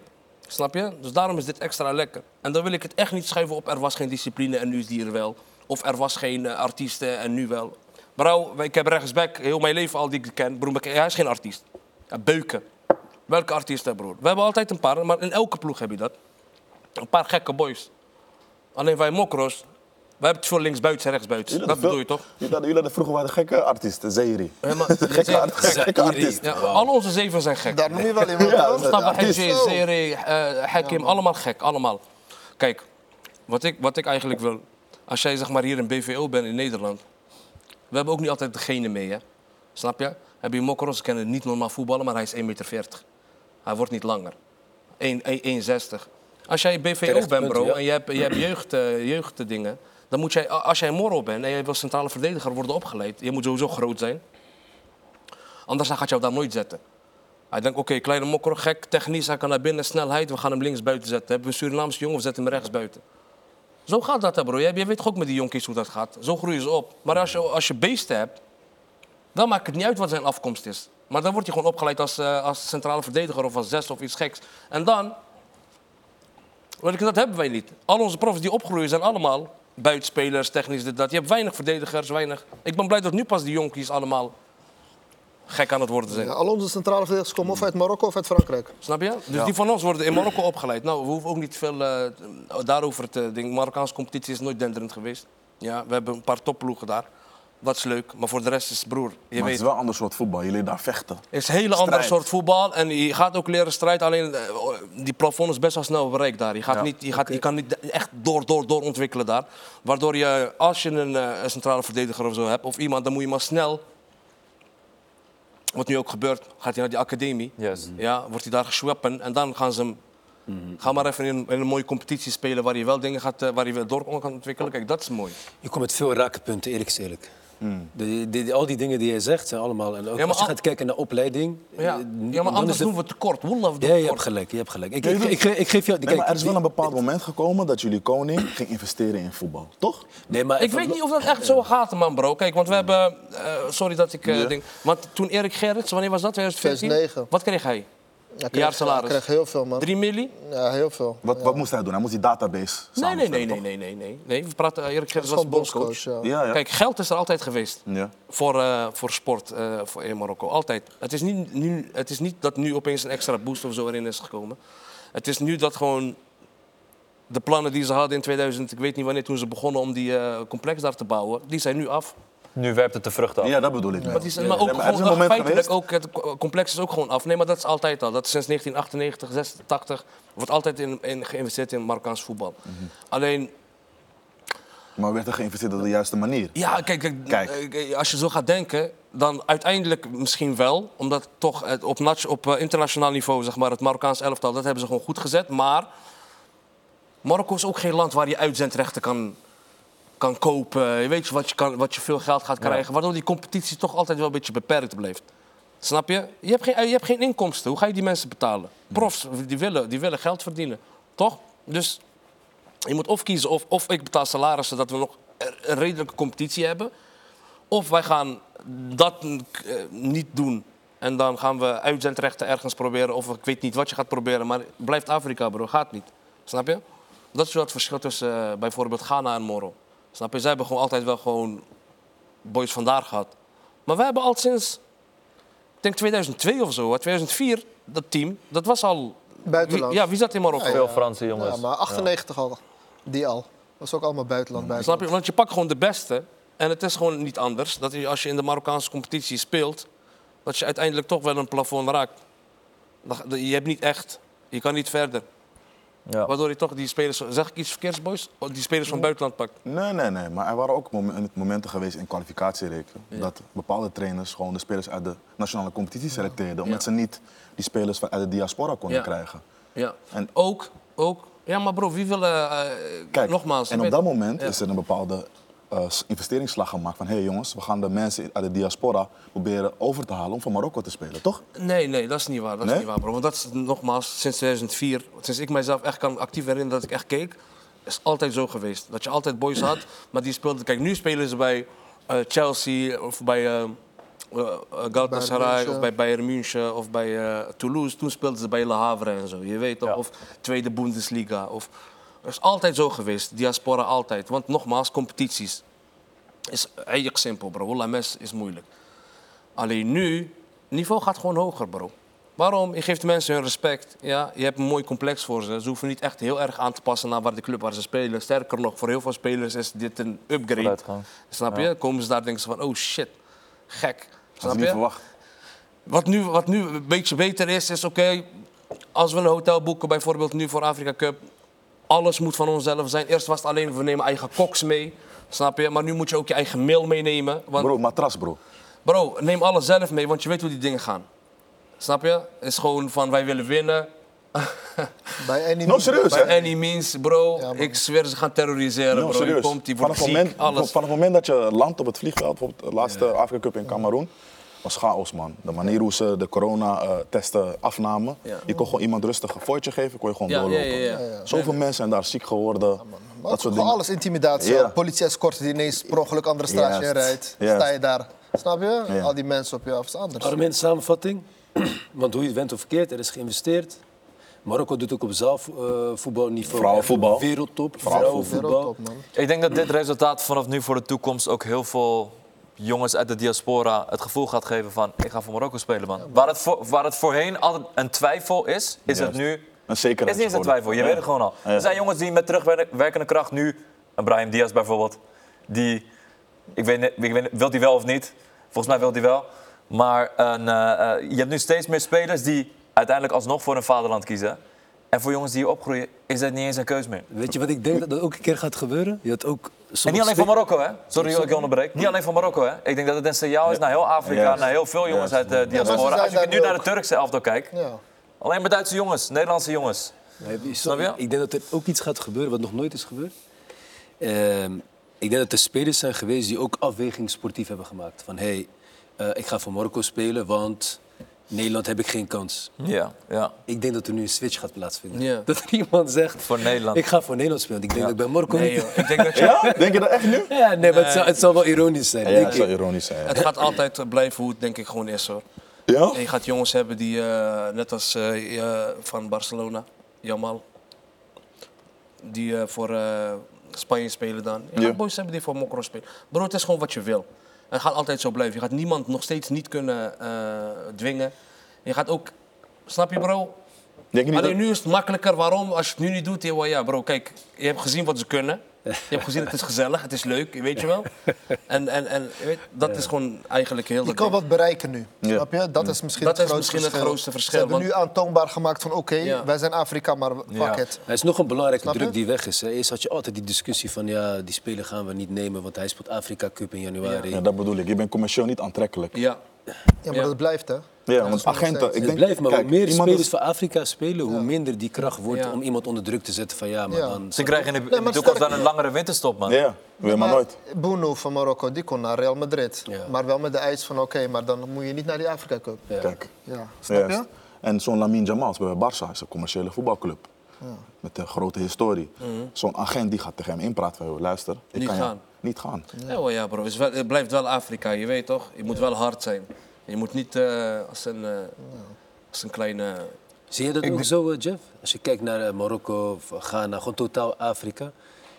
Snap je? Dus daarom is dit extra lekker. En dan wil ik het echt niet schuiven op er was geen discipline en nu is die er wel. Of er was geen eh, artiesten en nu wel. Bro, ik heb rechtsback heel mijn leven al die ik ken. Broer, hij is geen artiest. Ja, beuken. Welke artiesten, broer? We hebben altijd een paar, maar in elke ploeg heb je dat. Een paar gekke boys. Alleen wij mokros, wij hebben te veel linksbuiten en rechtsbuiten. Jullie Dat bedoel je toch? Jullie vroeger de gekke artiesten, Zeri. Ja, maar- Gekke, art- gekke artiest. Ja, al onze zeven zijn gek. Daar noem je wel iemand, Ja. Mustafa artiest. Zeri, eh, Hakim, allemaal gek, allemaal. Kijk, wat ik, wat ik eigenlijk wil... Als jij zeg maar hier in BVO bent in Nederland... We hebben ook niet altijd degene mee, hè. Snap je? Heb je Mokros, kennen niet normaal voetballen, maar hij is 1,40 meter. Hij wordt niet langer. 1 1 1,60. Als jij BVO bent, bro, ja. en je hebt, je hebt jeugd, eh, jeugddingen... dan moet jij, als jij Moro bent en jij wil centrale verdediger worden opgeleid... je moet sowieso groot zijn. Anders dan gaat jou daar nooit zetten. Hij denkt, oké, kleine mokro, gek, technisch, hij kan naar binnen, snelheid, we gaan hem links buiten zetten. Hebben we een Surinaamse jongen, we zetten hem rechts buiten. Zo gaat dat, hè, bro. Je, je weet toch ook met die jonkies hoe dat gaat. Zo groeien ze op. Maar als je, als je beesten hebt, dan maakt het niet uit wat zijn afkomst is. Maar dan wordt hij gewoon opgeleid als, eh, als centrale verdediger of als zes of iets geks. En dan, dat hebben wij niet. Al onze profs die opgroeien zijn allemaal buitenspelers, technisch dit, dat. Je hebt weinig verdedigers, weinig... Ik ben blij dat nu pas die jonkies allemaal gek aan het worden zijn. Ja, al onze centrale verdedigers komen of uit Marokko of uit Frankrijk. Snap je? Dus Ja. die van ons worden in Marokko opgeleid. Nou, we hoeven ook niet veel eh, daarover te denken. De Marokkaanse competitie is nooit denderend geweest. Ja, we hebben een paar topploegen daar. Dat is leuk. Maar voor de rest is het broer. Je Maar het is wel een ander soort voetbal. Je leert daar vechten. het is een hele andere strijd. soort voetbal. En je gaat ook leren strijd. Alleen eh, die plafond is best wel snel bereikt daar. Je, gaat Ja. niet, je, gaat, je kan niet echt door, door, door ontwikkelen daar. Waardoor je, als je een, eh, een centrale verdediger of zo hebt, of iemand, dan moet je maar snel. Wat nu ook gebeurt, gaat hij naar die academie. Yes. Ja, wordt hij daar geschwappen en dan gaan ze hem. Ga maar even in, in een mooie competitie spelen waar je wel dingen gaat, eh, waar je wel door kan ontwikkelen. Kijk, dat is mooi. Je komt met veel raakpunten, eerlijk is eerlijk. De, de- de- al die dingen die jij zegt zijn allemaal... En ook Ja, als je al- gaat kijken naar opleiding... Ja, eh, ja dan maar anders het- doen we tekort. Wallah, we doen Ja, je hebt gelijk, je hebt gelijk. Ik, Nee, ik, geef jou... Nee, kijk, maar er is wel een bepaald moment gekomen dat jullie koning ging investeren in voetbal. Toch? Nee, maar Ik even- weet niet of dat echt zo gaat, man, bro. Kijk, want we hebben. eh, sorry dat ik. eh Ja. denk. Want toen Erik Gerrits, wanneer was dat? 2014? 2009. Wat kreeg hij? Ja, Jaarsalaris. Ik kreeg heel veel, man. 3 milli? Ja, heel veel. Wat, ja. wat moest hij doen? Hij moest die database Nee, nee, nee, nee, nee, nee, nee. Nee, we praten. Erik Gerrits was bondscoach. ja. Ja, ja. Kijk, geld is er altijd geweest. ja. Voor, eh, voor sport eh, voor in Marokko. Altijd. Het is, niet, nu, het is niet dat nu opeens een extra boost of zo erin is gekomen. Het is nu dat gewoon de plannen die ze hadden in 2000, ik weet niet wanneer toen ze begonnen om die eh, complex daar te bouwen, die zijn nu af. Nu werpt het de vrucht af. Ja, dat bedoel ik. Maar, maar ook Ja, maar is gewoon een moment feitelijk ook, het co- complex is ook gewoon af. Nee, maar dat is altijd al. Dat is sinds 1998, 86 wordt altijd in, in geïnvesteerd in Marokkaans voetbal. Mhm. Alleen Maar werd er geïnvesteerd op de juiste manier? Ja, kijk, kijk, Kijk. eh, als je zo gaat denken, dan uiteindelijk misschien wel. Omdat toch op, op eh, internationaal niveau, zeg maar, het Marokkaans elftal, dat hebben ze gewoon goed gezet. Maar Marokko is ook geen land waar je uitzendrechten kan, kan kopen. Je weet wat, je kan, wat je veel geld gaat krijgen. Waardoor die competitie toch altijd wel een beetje beperkt blijft. Snap je? Je hebt geen, je hebt geen inkomsten. Hoe ga je die mensen betalen? Profs, die willen, die willen geld verdienen. Toch? Dus je moet of kiezen of, of ik betaal salarissen dat we nog een redelijke competitie hebben. Of wij gaan dat eh, niet doen. En dan gaan we uitzendrechten ergens proberen. Of ik weet niet wat je gaat proberen. Maar blijft Afrika, bro. Gaat niet. Snap je? Dat is wel het verschil tussen eh, bijvoorbeeld Ghana en Moro. Snap je? Zij hebben gewoon altijd wel gewoon boys vandaar gehad. Maar wij hebben al sinds, ik denk 2002 of zo, hè, 2004, dat team, dat was al... Buitenland. Wie, ja, wie zat in Marokko? Veel Franse jongens. Ja, maar 98 al. Die al. Dat is ook allemaal buitenland. Snap buitenland. je? Want je pakt gewoon de beste. En het is gewoon niet anders. Dat je, als je in de Marokkaanse competitie speelt, dat je uiteindelijk toch wel een plafond raakt. Je hebt niet echt, je kan niet verder. Ja. Waardoor je toch die spelers, zeg ik iets verkeerds boys? Oh, Die spelers van buitenland pakt. Nee, nee, nee. Maar er waren ook momen- momenten geweest in kwalificatiereken. Dat bepaalde trainers gewoon de spelers uit de nationale competitie selecteerden. Omdat Ja. ze niet die spelers van uit de diaspora konden Ja. krijgen. Ja. En- ook, ook. Ja, maar bro, wie wil, eh, eh, Kijk, nogmaals. en op dat moment Ja. is er een bepaalde s- investeringsslag gemaakt van... hé hey jongens, we gaan de mensen uit de diaspora proberen over te halen om voor Marokko te spelen, toch? Nee, nee, dat is niet waar. Dat is niet waar, bro. Want dat is nogmaals sinds 2004, sinds ik mijzelf echt kan actief herinneren dat ik echt keek, is altijd zo geweest. Dat je altijd boys had, maar die speelden. Kijk, nu spelen ze bij eh, Chelsea of bij eh, Galatasaray of bij Bayern München of bij eh, Toulouse. Toen speelden ze bij Le Havre en zo. Je weet toch? Ja. Of Tweede Bundesliga. Of, dat is altijd zo geweest. Diaspora altijd. Want nogmaals, competities. Is heel simpel, bro. Wallah, mes is moeilijk. Alleen nu, niveau gaat gewoon hoger, bro. Waarom? Je geeft de mensen hun respect. Ja? Je hebt een mooi complex voor ze. Ze hoeven niet echt heel erg aan te passen naar waar de club waar ze spelen. Sterker nog, voor heel veel spelers is dit een upgrade. Vooruitgang. Snap je? Komen ze daar denken ze van, oh shit, gek. Dat Snap je? verwacht. Wat nu, wat nu een beetje beter is, is oké, als we een hotel boeken, bijvoorbeeld nu voor Afrika Cup, alles moet van onszelf zijn. Eerst was het alleen, we nemen eigen koks mee, snap je? Maar nu moet je ook je eigen mail meenemen. Want, Bro, matras bro. bro, neem alles zelf mee, want je weet hoe die dingen gaan. Snap je? Het is gewoon van, wij willen winnen. Bij Annie No, serieus, Bij hè? any means, bro, Ja, ik zweer ze gaan terroriseren, No, bro. Je serieus. komt, die vanaf, wordt het ziek, moment, alles. vanaf het moment dat je landt op het vliegveld, bijvoorbeeld de laatste Afrika Cup in Cameroen, was chaos, man. De manier hoe ze de corona-testen afnamen. Ja. Je kon gewoon iemand rustig een fooitje geven, kon je gewoon Ja, ja, doorlopen. ja, ja. Zoveel mensen zijn daar ziek geworden. Maar dat soort alles, intimidatie. Ja. Politie escort die ineens per ongeluk andere straatje rijdt. Sta je daar. Snap je? Al die mensen op je af is anders. Armin, samenvatting. Want hoe je het went of verkeerd, er is geïnvesteerd. Marokko doet ook op zaalvoetbalniveau. Vrouwenvoetbal. Wereldtop. Vrouwenvoetbal. Ik denk dat dit resultaat vanaf nu voor de toekomst ook heel veel jongens uit de diaspora het gevoel gaat geven van ik ga voor Marokko spelen man. Waar het, voor, waar het voorheen altijd een twijfel is, is het nu... Een zekerheid is niet eens een twijfel, je Ja. weet het gewoon al. Er zijn jongens die met terugwerkende kracht nu, een Brahim Diaz bijvoorbeeld, die, ik weet, niet- ik weet, niet, wil hij wel of niet? Volgens mij wil hij wel. Maar een, eh, eh, je hebt nu steeds meer spelers die uiteindelijk alsnog voor hun vaderland kiezen. En voor jongens die hier opgroeien, is dat niet eens een keus meer. Weet je wat ik denk dat dat ook een keer gaat gebeuren? Je had ook En niet alleen voor Marokko, hè? Sorry dat ik je onderbreek. Niet alleen voor Marokko, hè? Ik denk dat het een signaal is naar heel Afrika, naar heel veel jongens Juist. uit de ze diaspora. Als je nu naar de. Turkse elftal kijkt, Ja. alleen maar Duitse jongens, Nederlandse jongens. Snap je? Ik denk dat er ook iets gaat gebeuren wat nog nooit is gebeurd. Ehm, ik denk dat er spelers zijn geweest die ook afweging sportief hebben gemaakt. Van hé, hey, eh, ik ga voor Marokko spelen, want Nederland heb ik geen kans. Ja, ja. Ik denk dat er nu een switch gaat plaatsvinden. Ja. Dat er iemand zegt, Voor Nederland. ik ga voor Nederland spelen. Ik denk dat ik bij Marokko Nee, niet... joh. Ik denk dat je, Ja? Denk je dat echt nu? Ja, nee, maar het zal, het zal wel ironisch zijn, Ja, ik. zou ironisch zijn. het gaat altijd eh, blijven hoe het denk ik gewoon is hoor. Ja? En je gaat jongens hebben die, eh, net als eh, van Barcelona, Jamal, die voor eh, Spanje spelen dan. Je Ja. gaat boys hebben die voor Mokro spelen. Bro, het is gewoon wat je wil. Het gaat altijd zo blijven. Je gaat niemand nog steeds niet kunnen eh, dwingen. Je gaat ook, snap je bro? Denk je niet Alleen dat... nu is het makkelijker. Waarom? Als je het nu niet doet, ja bro, kijk, je hebt gezien wat ze kunnen. Je hebt gezien, het is gezellig, het is leuk, weet je wel. En, en, en je weet, dat is gewoon eigenlijk heel... Je kan wat bereiken nu. Ja. Snap je? Dat is misschien Dat het is grootste misschien het verschil. grootste verschil, Ze hebben want- nu aantoonbaar gemaakt van oké, Ja. wij zijn Afrika, maar fuck Ja. it. Er is nog een belangrijke Snap je? druk die weg is. Hè. Eerst had je altijd die discussie van ja, die speler gaan we niet nemen, want hij speelt Afrika Cup in januari. Ja, dat bedoel ik. Je bent commercieel niet aantrekkelijk. Ja, Ja, maar Ja. dat blijft hè. Ja, want agenten... Ik Het denk, blijft maar kijk, hoe meer spelers is- voor Afrika spelen, hoe minder die kracht wordt Ja. om iemand onder druk te zetten van ja, maar Ja. dan... Ze krijgen in de, Nee, de maar toekomst sterk- dan een langere winterstop, man. Ja, weer maar nooit. Bruno van Marokko, die kon naar Real Madrid. Ja. Maar wel met de eis van oké, maar dan moet je niet naar die Afrika Cup. Ja, Kijk. snap Juist. je? En zo'n Lamine Jamal bij Barça is een commerciële voetbalclub. Met een grote historie. Zo'n agent die gaat tegen hem inpraten van, luister, ik Niet kan gaan. jou niet gaan. ja, wel, ja bro. Het, het blijft wel Afrika, je weet toch? Je moet wel hard zijn. Je moet niet eh, als, een, eh, als een kleine... Zie je dat ook zo, eh, Jeff? Als je kijkt naar Marokko of Ghana, gewoon totaal Afrika.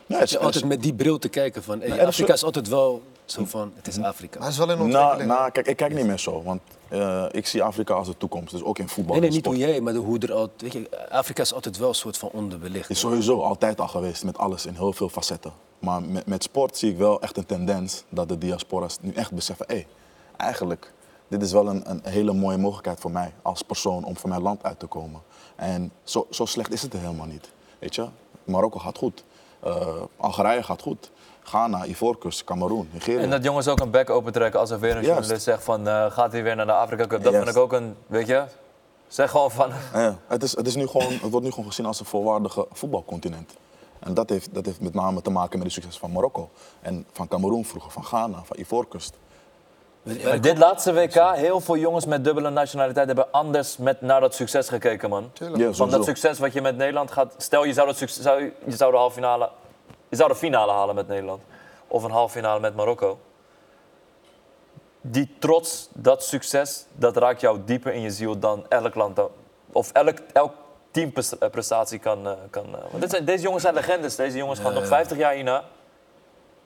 Ja, het je is- altijd met die bril te kijken van hey, Afrika is altijd wel zo van, het is Afrika. Maar hij is wel in Nou, ontwikkeling. nou, kijk, ik kijk niet meer zo. Want eh, ik zie Afrika als de toekomst. Dus ook in voetbal. Nee, niet hoe jij, maar de- hoe er al... Weet je, Afrika is altijd wel een soort van onderbelicht. is sowieso altijd al geweest met alles in heel veel facetten. Maar met, met sport zie ik wel echt een tendens dat de diaspora's nu echt beseffen: hé, eigenlijk, dit is wel een, een hele mooie mogelijkheid voor mij als persoon om voor mijn land uit te komen. En zo, zo slecht is het er helemaal niet. Weet je, Marokko gaat goed, Eh, Algerije gaat goed, Ghana, Ivoorkust, Cameroen, Nigeria. En dat jongens ook een bek opentrekken als er weer een Juist. journalist zegt van eh, gaat hij weer naar de Afrika Cup. Dat Juist. vind ik ook een, weet je, zeg gewoon van... Ja, het, is, het, is nu gewoon, het wordt nu gewoon gezien als een volwaardige voetbalcontinent. En dat heeft, dat heeft met name te maken met de succes van Marokko. En van Cameroen vroeger, van Ghana, van Ivoorkust. Maar dit laatste WK, heel veel jongens met dubbele nationaliteit hebben anders met, naar dat succes gekeken, man. Ja, Van dat succes wat je met Nederland gaat... Stel, je zou, dat succes, zou, je zou de halve finale... Je zou de finale halen met Nederland. Of een halve finale met Marokko. Die trots, dat succes, dat raakt jou dieper in je ziel dan elk land. Of elk, elk teamprestatie kan... eh, kan eh. Want dit zijn, deze jongens zijn legendes. Deze jongens gaan nog 50 jaar hierna.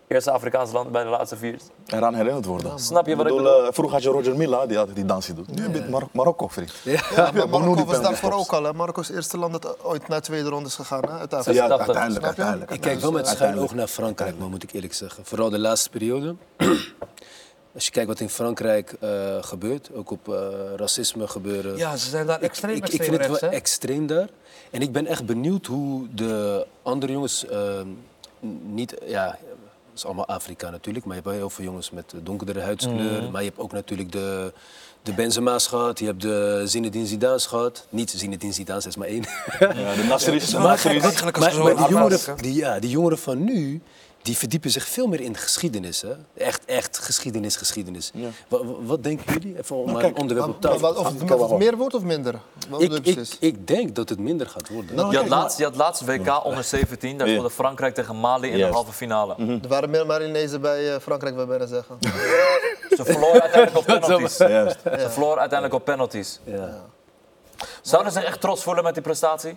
Eerste Afrikaanse land bij de laatste vier. Eraan herinnerd worden. Snap je wat ik bedoel, bedoel? eh, vroeger had je Roger Milla, die altijd die dansje doet. Nu je Mar- Marokko, vriend. Ja, maar Bonoudi Marokko was daarvoor ook al. Hè. Marokko is het eerste land dat ooit naar tweede ronde is gegaan hè, uit Afrika. Ja, 86. uiteindelijk, uiteindelijk. Ik kijk wel met schuin oog naar Frankrijk, maar moet ik eerlijk zeggen. Vooral de laatste periode. Als je kijkt wat in Frankrijk eh, gebeurt, ook op eh, racisme gebeuren. Ja, ze zijn daar extreem, ik, ik extreem vind het wel extreem daar. En ik ben echt benieuwd hoe de andere jongens ehm, niet, ja, is allemaal Afrika natuurlijk. Maar je hebt wel heel veel jongens met donkerdere huidskleur. Maar je hebt ook natuurlijk de, de Benzema's gehad. Je hebt de Zinedine Zidane's gehad. Niet Zinedine Zidane, is maar één. Ja, de Nasseris. Maar- als maar, maar zo die, jongeren, die, ja, die jongeren van nu, die verdiepen zich veel meer in geschiedenis. Hè? Echt, echt geschiedenis, geschiedenis. Ja. Wat, wat denken jullie? Even om Nou, maar kijk, een onderwerp op maar tafel. wat- of, of het meer wordt of minder? Wat Ik, bedoel je ik, precies? ik denk dat het minder gaat worden. Nou, Je had, kijk, laatst, je had laatst WK onder 17, daar speelde Frankrijk tegen Mali in de halve finale. Er waren meer Marinezen bij eh, Frankrijk, wil ik bijna zeggen. Ze verloor uiteindelijk op penalties. Ze verloor uiteindelijk op penalties. Ja. Zouden ze zich echt trots voelen met die prestatie?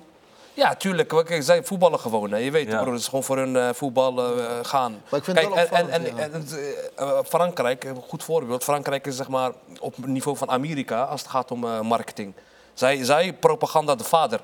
Ja, tuurlijk. Kijk, zij voetballen gewoon. Hè. Je weet, Ja. broer, het is gewoon voor hun eh, voetbal eh, gaan. Maar ik vind het kijk, wel en, en, en, en het, eh, Frankrijk, een goed voorbeeld. Frankrijk is zeg maar op het niveau van Amerika als het gaat om eh, marketing. Zij, zij propaganda de vader.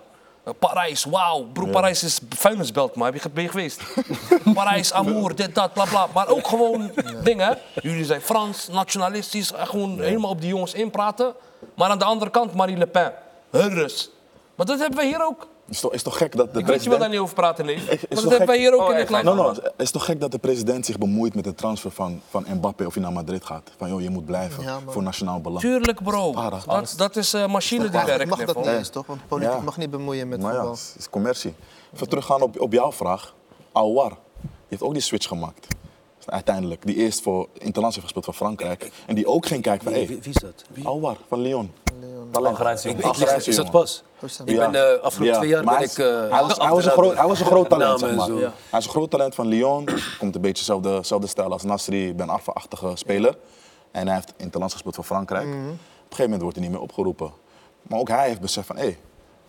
Parijs, wauw. Broer, Parijs is vuilnisbelt, maar heb je, ben je geweest? Parijs, amour, dit, dat, bla, bla. Maar ook gewoon dingen. Jullie zijn Frans, nationalistisch. Gewoon helemaal op die jongens inpraten. Maar aan de andere kant, Marie Le Pen. Hurrus. Maar dat hebben we hier ook. Is toch, is toch gek dat de Ik weet je wel daar niet over praten, dat hebben gek? wij hier ook Oh, in. No, no, het is toch gek dat de president zich bemoeit met de transfer van, van Mbappé of hij naar Madrid gaat. Van joh, je moet blijven Ja, voor nationaal belang. Tuurlijk, bro. Dat, dat is eh machine die werkt. mag dat niet eens, toch? Want politiek Ja. mag niet bemoeien met Maar ja, voetbal. het is, commercie. Even teruggaan op, op jouw vraag. Aouar, die heeft ook die switch gemaakt. Uiteindelijk. Die eerst voor Interlands heeft gespeeld voor Frankrijk. En die ook ging kijken van, Wie, wie, wie is dat? Wie? Aouar van Lyon. Talent. Is dat pas? Ik ben eh, afgelopen Ja, twee jaar maar ben hij ik... eh, hij, was, hij, was een groot, hij was een groot talent, zeg maar. Hij is een groot talent van Lyon. Komt een beetje dezelfde, stijl als Nasri, Ben Arfa-achtige speler. En hij heeft interlands gespeeld voor Frankrijk. Mhm. Op een gegeven moment wordt hij niet meer opgeroepen. Maar ook hij heeft beseft van, hé, ik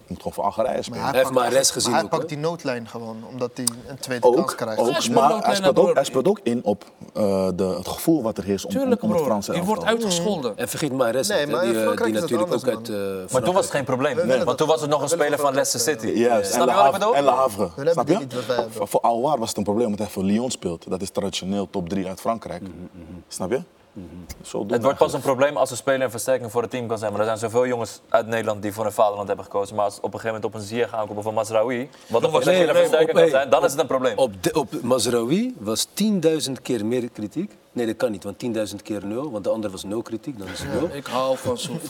moet gewoon voor Algerije spelen. Maar Hij heeft gezien maar hij pakt die noodlijn gewoon, omdat hij een tweede kans Ook, krijgt. ook hij speelt maar ook hij in, speelt ook, hij speelt ook in op eh, de, het gevoel wat er heerst om, Tuurlijk, om het. Franse Die wordt uitgescholden. En vergeet Nee, maar die, eh, die het natuurlijk ook uit... eh, Maar toen was het geen probleem. Want toen was het nog een speler van Leicester City. Juist, en Snap Le je wat ik Havre. bedoel? En Le Havre. Hun hebben Snap die je? Voor, voor Aouar was het een probleem, omdat hij voor Lyon speelt. Dat is traditioneel top 3 uit Frankrijk. Snap je? Het wordt pas een probleem als een speler een versterking voor het team kan zijn. Maar er zijn zoveel jongens uit Nederland die voor hun vaderland hebben gekozen. Maar als op een gegeven moment op een Ziyech aankomen van Masraoui, wat een speler nee, een nee, versterking op- kan zijn, dan is het een probleem. Op, de, op Mazraoui was 10.000 keer meer kritiek. Nee, dat kan niet, want 10.000 keer 0. Want de andere was 0 kritiek, dan is het 0. Ik hou van zo'n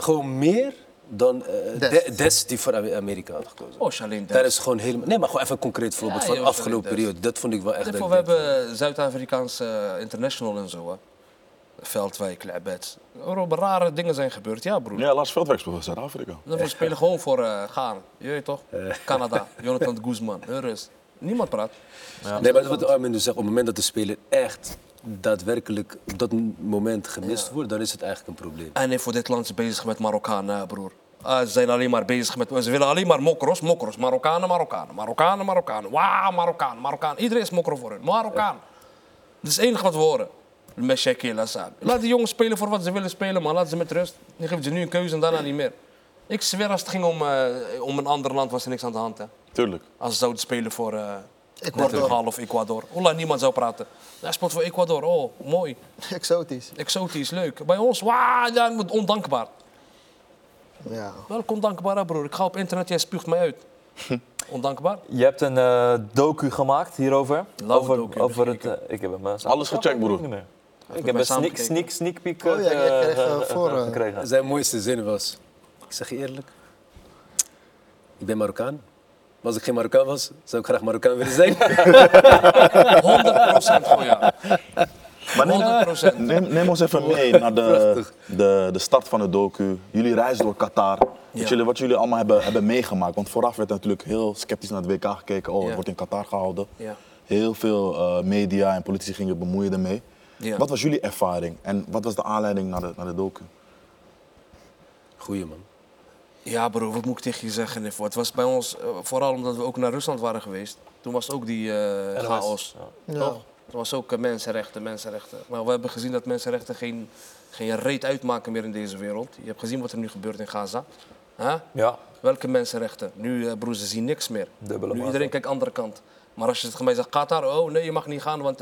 gewoon meer dan eh, Des. De- Des die voor Ame- Amerika had gekozen. Oh, Charlene Daar is gewoon helemaal... Nee, maar gewoon even een concreet voorbeeld Ja, van de afgelopen Des. periode. Dat vond ik wel echt... We dat ik hebben eh, Zuid-Afrikaanse eh, international en zo. Hè. Veldwijk, Lebed. Rare dingen zijn gebeurd. Ja, broer. Ja, Lars Veldwijk speelt voor Zuid-Afrika. We spelen gewoon voor eh gaan. Je weet toch? Canada, Jonathan Guzman, Heures. Niemand praat. Nee, maar wat Armin dus zegt, op het moment dat de speler echt daadwerkelijk op dat moment gemist wordt, dan is het eigenlijk een probleem. En nee, voor dit land is bezig met Marokkanen, broer. Ah, ze zijn alleen maar bezig met... Ze willen alleen maar mokros, mokros. Marokkanen, Marokkanen. Marokkanen, Marokkanen. Wauw, Marokkaan, Marokkaan. Iedereen is mokro voor hun. Marokkaan. Dat is het enige wat we horen. Laat die jongens spelen voor wat ze willen spelen, man. Laat ze met rust. Je geeft ze nu een keuze en daarna niet meer. Ik zweer, als het ging om, eh, om een ander land, was er niks aan de hand. Hè. Tuurlijk. Als ze zouden spelen voor eh Ecuador. Of Ecuador. Lang niemand zou praten. Hij speelt voor Ecuador. Oh, mooi. Exotisch. Exotisch, leuk. Bij ons, wauw, ja, ondankbaar. Ja. Welk ondankbaar, hè, broer. Ik ga op internet, jij spuugt mij uit. Ondankbaar? Je hebt een eh, docu gemaakt hierover. Lauwe over, docu, over het, eh, ik heb hem eh, Alles gecheckt, broer. niet meer. Ik heb een sneak, sneak, sneak peek Oh ja, kreeg, voor, gekregen. Zijn mooiste zin was, ik zeg je eerlijk, ik ben Marokkaan. Maar als ik geen Marokkaan was, zou ik graag Marokkaan willen zijn. 100% voor jou. Maar neem, 100%. neem, neem ons even mee naar de, de, de start van de docu. Jullie reis door Qatar. Wat, jullie, wat jullie allemaal hebben, hebben meegemaakt. Want vooraf werd natuurlijk heel sceptisch naar het WK gekeken. Oh, het Ja. wordt in Qatar gehouden. Ja. Heel veel eh, media en politici gingen bemoeien ermee. Ja. Wat was jullie ervaring en wat was de aanleiding naar de, naar de docu? Goeie man. Ja, bro, wat moet ik tegen je zeggen? Het was bij ons, eh, vooral omdat we ook naar Rusland waren geweest. Toen was het ook die eh, chaos. Ja. Toch? Er was ook eh, mensenrechten, mensenrechten. Maar we hebben gezien dat mensenrechten geen, geen reet uitmaken meer in deze wereld. Je hebt gezien wat er nu gebeurt in Gaza. Huh? Ja, Welke mensenrechten? Nu, eh, broer, ze zien niks meer. Dubbele nu maat, iedereen kijkt andere kant. Maar als je het mij zegt, Qatar, oh nee, je mag niet gaan, want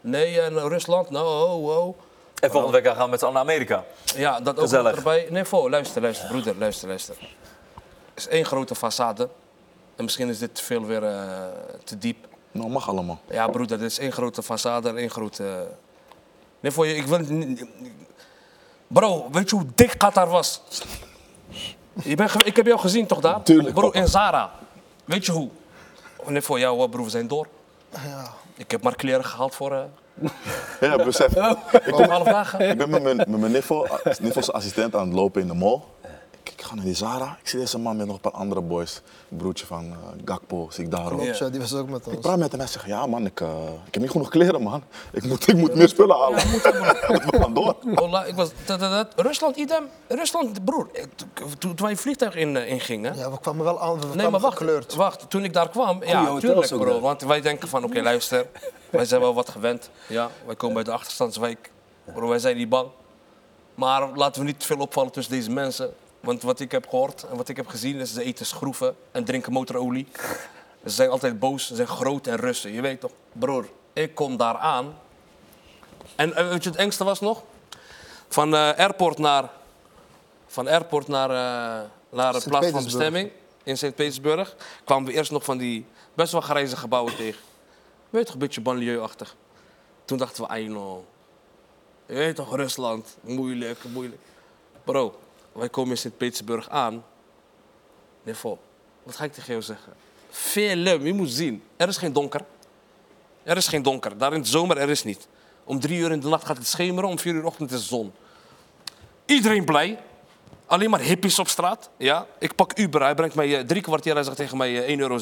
nee, en Rusland, nou, oh, oh. En volgende week gaan we met z'n allen naar Amerika. Ja, dat ook Gezellig. erbij. Nee, voor, luister, luister, broeder, luister, luister. Het is één grote façade. En misschien is dit te veel weer eh, te diep. Nou, mag allemaal. Ja, broeder, dit is één grote façade en één grote... Nee, voor je, ik wil... niet- Bro, weet je hoe dik Qatar was? Je bent, ge- ik heb jou gezien toch daar? Tuurlijk, Bro, papa. in Zara. Weet je hoe? Nee, voor jou, hoor, broer, we zijn door. Ja. Ik heb maar kleren gehaald voor... eh Ja, besef. ik kom half. Ik ben met mijn, met mijn niffel, niffels assistent aan het lopen in de mall. Ik, ik ga naar die Zara. Ik zie deze man met nog een paar andere boys. Een broertje van eh, Gakpo, zie ik daar ook. Klopt, ja, die was ook met Ik ons. praat met hem en hij zegt, ja man, ik, eh, ik heb niet genoeg kleren man. Ik moet, ik moet meer spullen halen. We gaan door. Ik was, dat, dat, dat. Rusland, idem. Rusland, broer. ik- Toen, toen wij het vliegtuig in, eh, ingingen... Ja, we kwamen wel aan, we Nee, kwamen maar wacht, gekleurd. wacht. Toen ik daar kwam, ja, hotels tuurlijk ook bro. daar. Want wij denken van, oké, luister. Wij zijn wel wat gewend. Ja, wij komen uit de achterstandswijk. Bro, wij zijn niet bang. Maar laten we niet te veel opvallen tussen deze mensen. Want wat ik heb gehoord en wat ik heb gezien is ze eten schroeven en drinken motorolie. Ze zijn altijd boos, ze zijn groot en Russen. Je weet toch, broer, ik kom daar aan. En weet je het engste was nog? Van eh, airport naar, van airport naar, eh, naar de plaats van bestemming in Sint-Petersburg kwamen we eerst nog van die best wel grijze gebouwen tegen. Je weet toch, een beetje banlieue-achtig. Toen dachten we, ai no. Je weet toch, Rusland, moeilijk, moeilijk. Bro, wij komen in Sint-Petersburg aan. Niveau, wat ga ik tegen jou zeggen? Film, je moet zien. Er is geen donker. Er is geen donker. Daar in de zomer, er is niet. Om drie uur in de nacht gaat het schemeren, om vier uur ochtend is de zon. Iedereen blij. Alleen maar hippies op straat. Ja, ik pak Uber, hij brengt mij eh, drie kwartier, hij zegt tegen mij eh, 1,60 euro.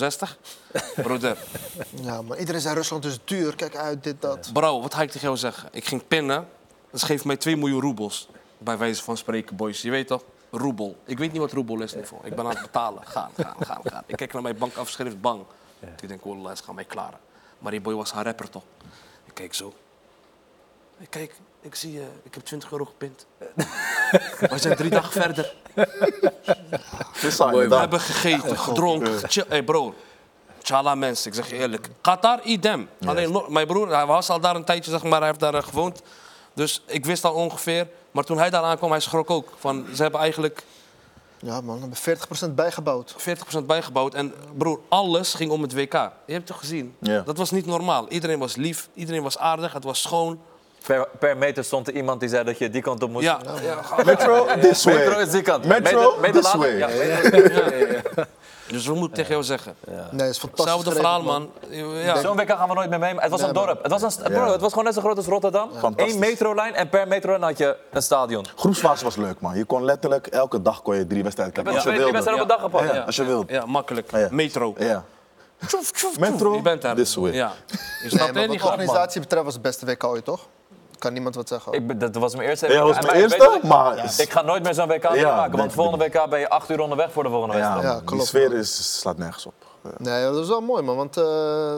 Broeder, Ja, maar iedereen zei Rusland is duur, kijk uit, dit, dat. bro, wat ga ik tegen jou zeggen? Ik ging pinnen, dat geeft mij 2 miljoen roebels. Bij wijze van spreken, boys. Je weet toch? Roebel. Ik weet niet wat roebel is niveau. Ik ben aan het betalen. Gaan, gaan, gaan, gaan. Ik kijk naar mijn bankafschrift, bang. Ik denk, wallah, ze gaan mij klaren. Maar die boy was haar rapper toch? Ik kijk zo. Ik kijk, ik zie, eh, ik heb 20 euro gepind. We zijn drie dagen verder. Je We hebben gegeten, gedronken, gechill. Hey bro, tjala mensen, ik zeg je eerlijk. Qatar, idem. Alleen mijn broer, hij was al daar een tijdje, zeg maar, hij heeft daar eh, gewoond. Dus ik wist al ongeveer. Maar toen hij daar aankwam, hij schrok ook. Van, ze hebben eigenlijk Ja man, we hebben 40% bijgebouwd. 40% bijgebouwd. En broer, alles ging om het WK. Je hebt het toch gezien? Ja. Dat was niet normaal. Iedereen was lief, iedereen was aardig, het was schoon. Per, per meter stond er iemand die zei dat je die kant op moest. Ja, ja, Metro, this way. Metro is die kant. Metro, Meter- meter this way. Ja, metro- dus we moeten tegen jou zeggen. Nee, het is fantastisch. Hetzelfde verhaal, man. Ja. Zo'n WK gaan we nooit meer mee. Het was Nee, een man. dorp. Het was, een, Ja. bro, het was gewoon net zo groot als Rotterdam. Eén metrolijn en per metrolijn had je een stadion. Groepsfase was leuk man. Je kon letterlijk elke dag kon je drie wedstrijden kijken. Ja, Als je wilde. wedstrijden op een dag gepakt. Ja, als je wilt. Ja, makkelijk. Ja. Metro. Ja. Metro, tjoef. Je bent daar. this way. Ja. Je Nee, snapt niet wat man. organisatie betreft was het beste WK ooit, toch? Kan niemand wat zeggen. Ik, dat was mijn eerste Ja, dat was mijn bij- eerste, maar... Ik ga nooit meer zo'n WK Ja, denk want volgende WK ben je acht uur onderweg voor de volgende Ja, wedstrijd. Ja, klopt, sfeer man. is, slaat nergens op. Ja. Nee, dat is wel mooi, man. Want eh,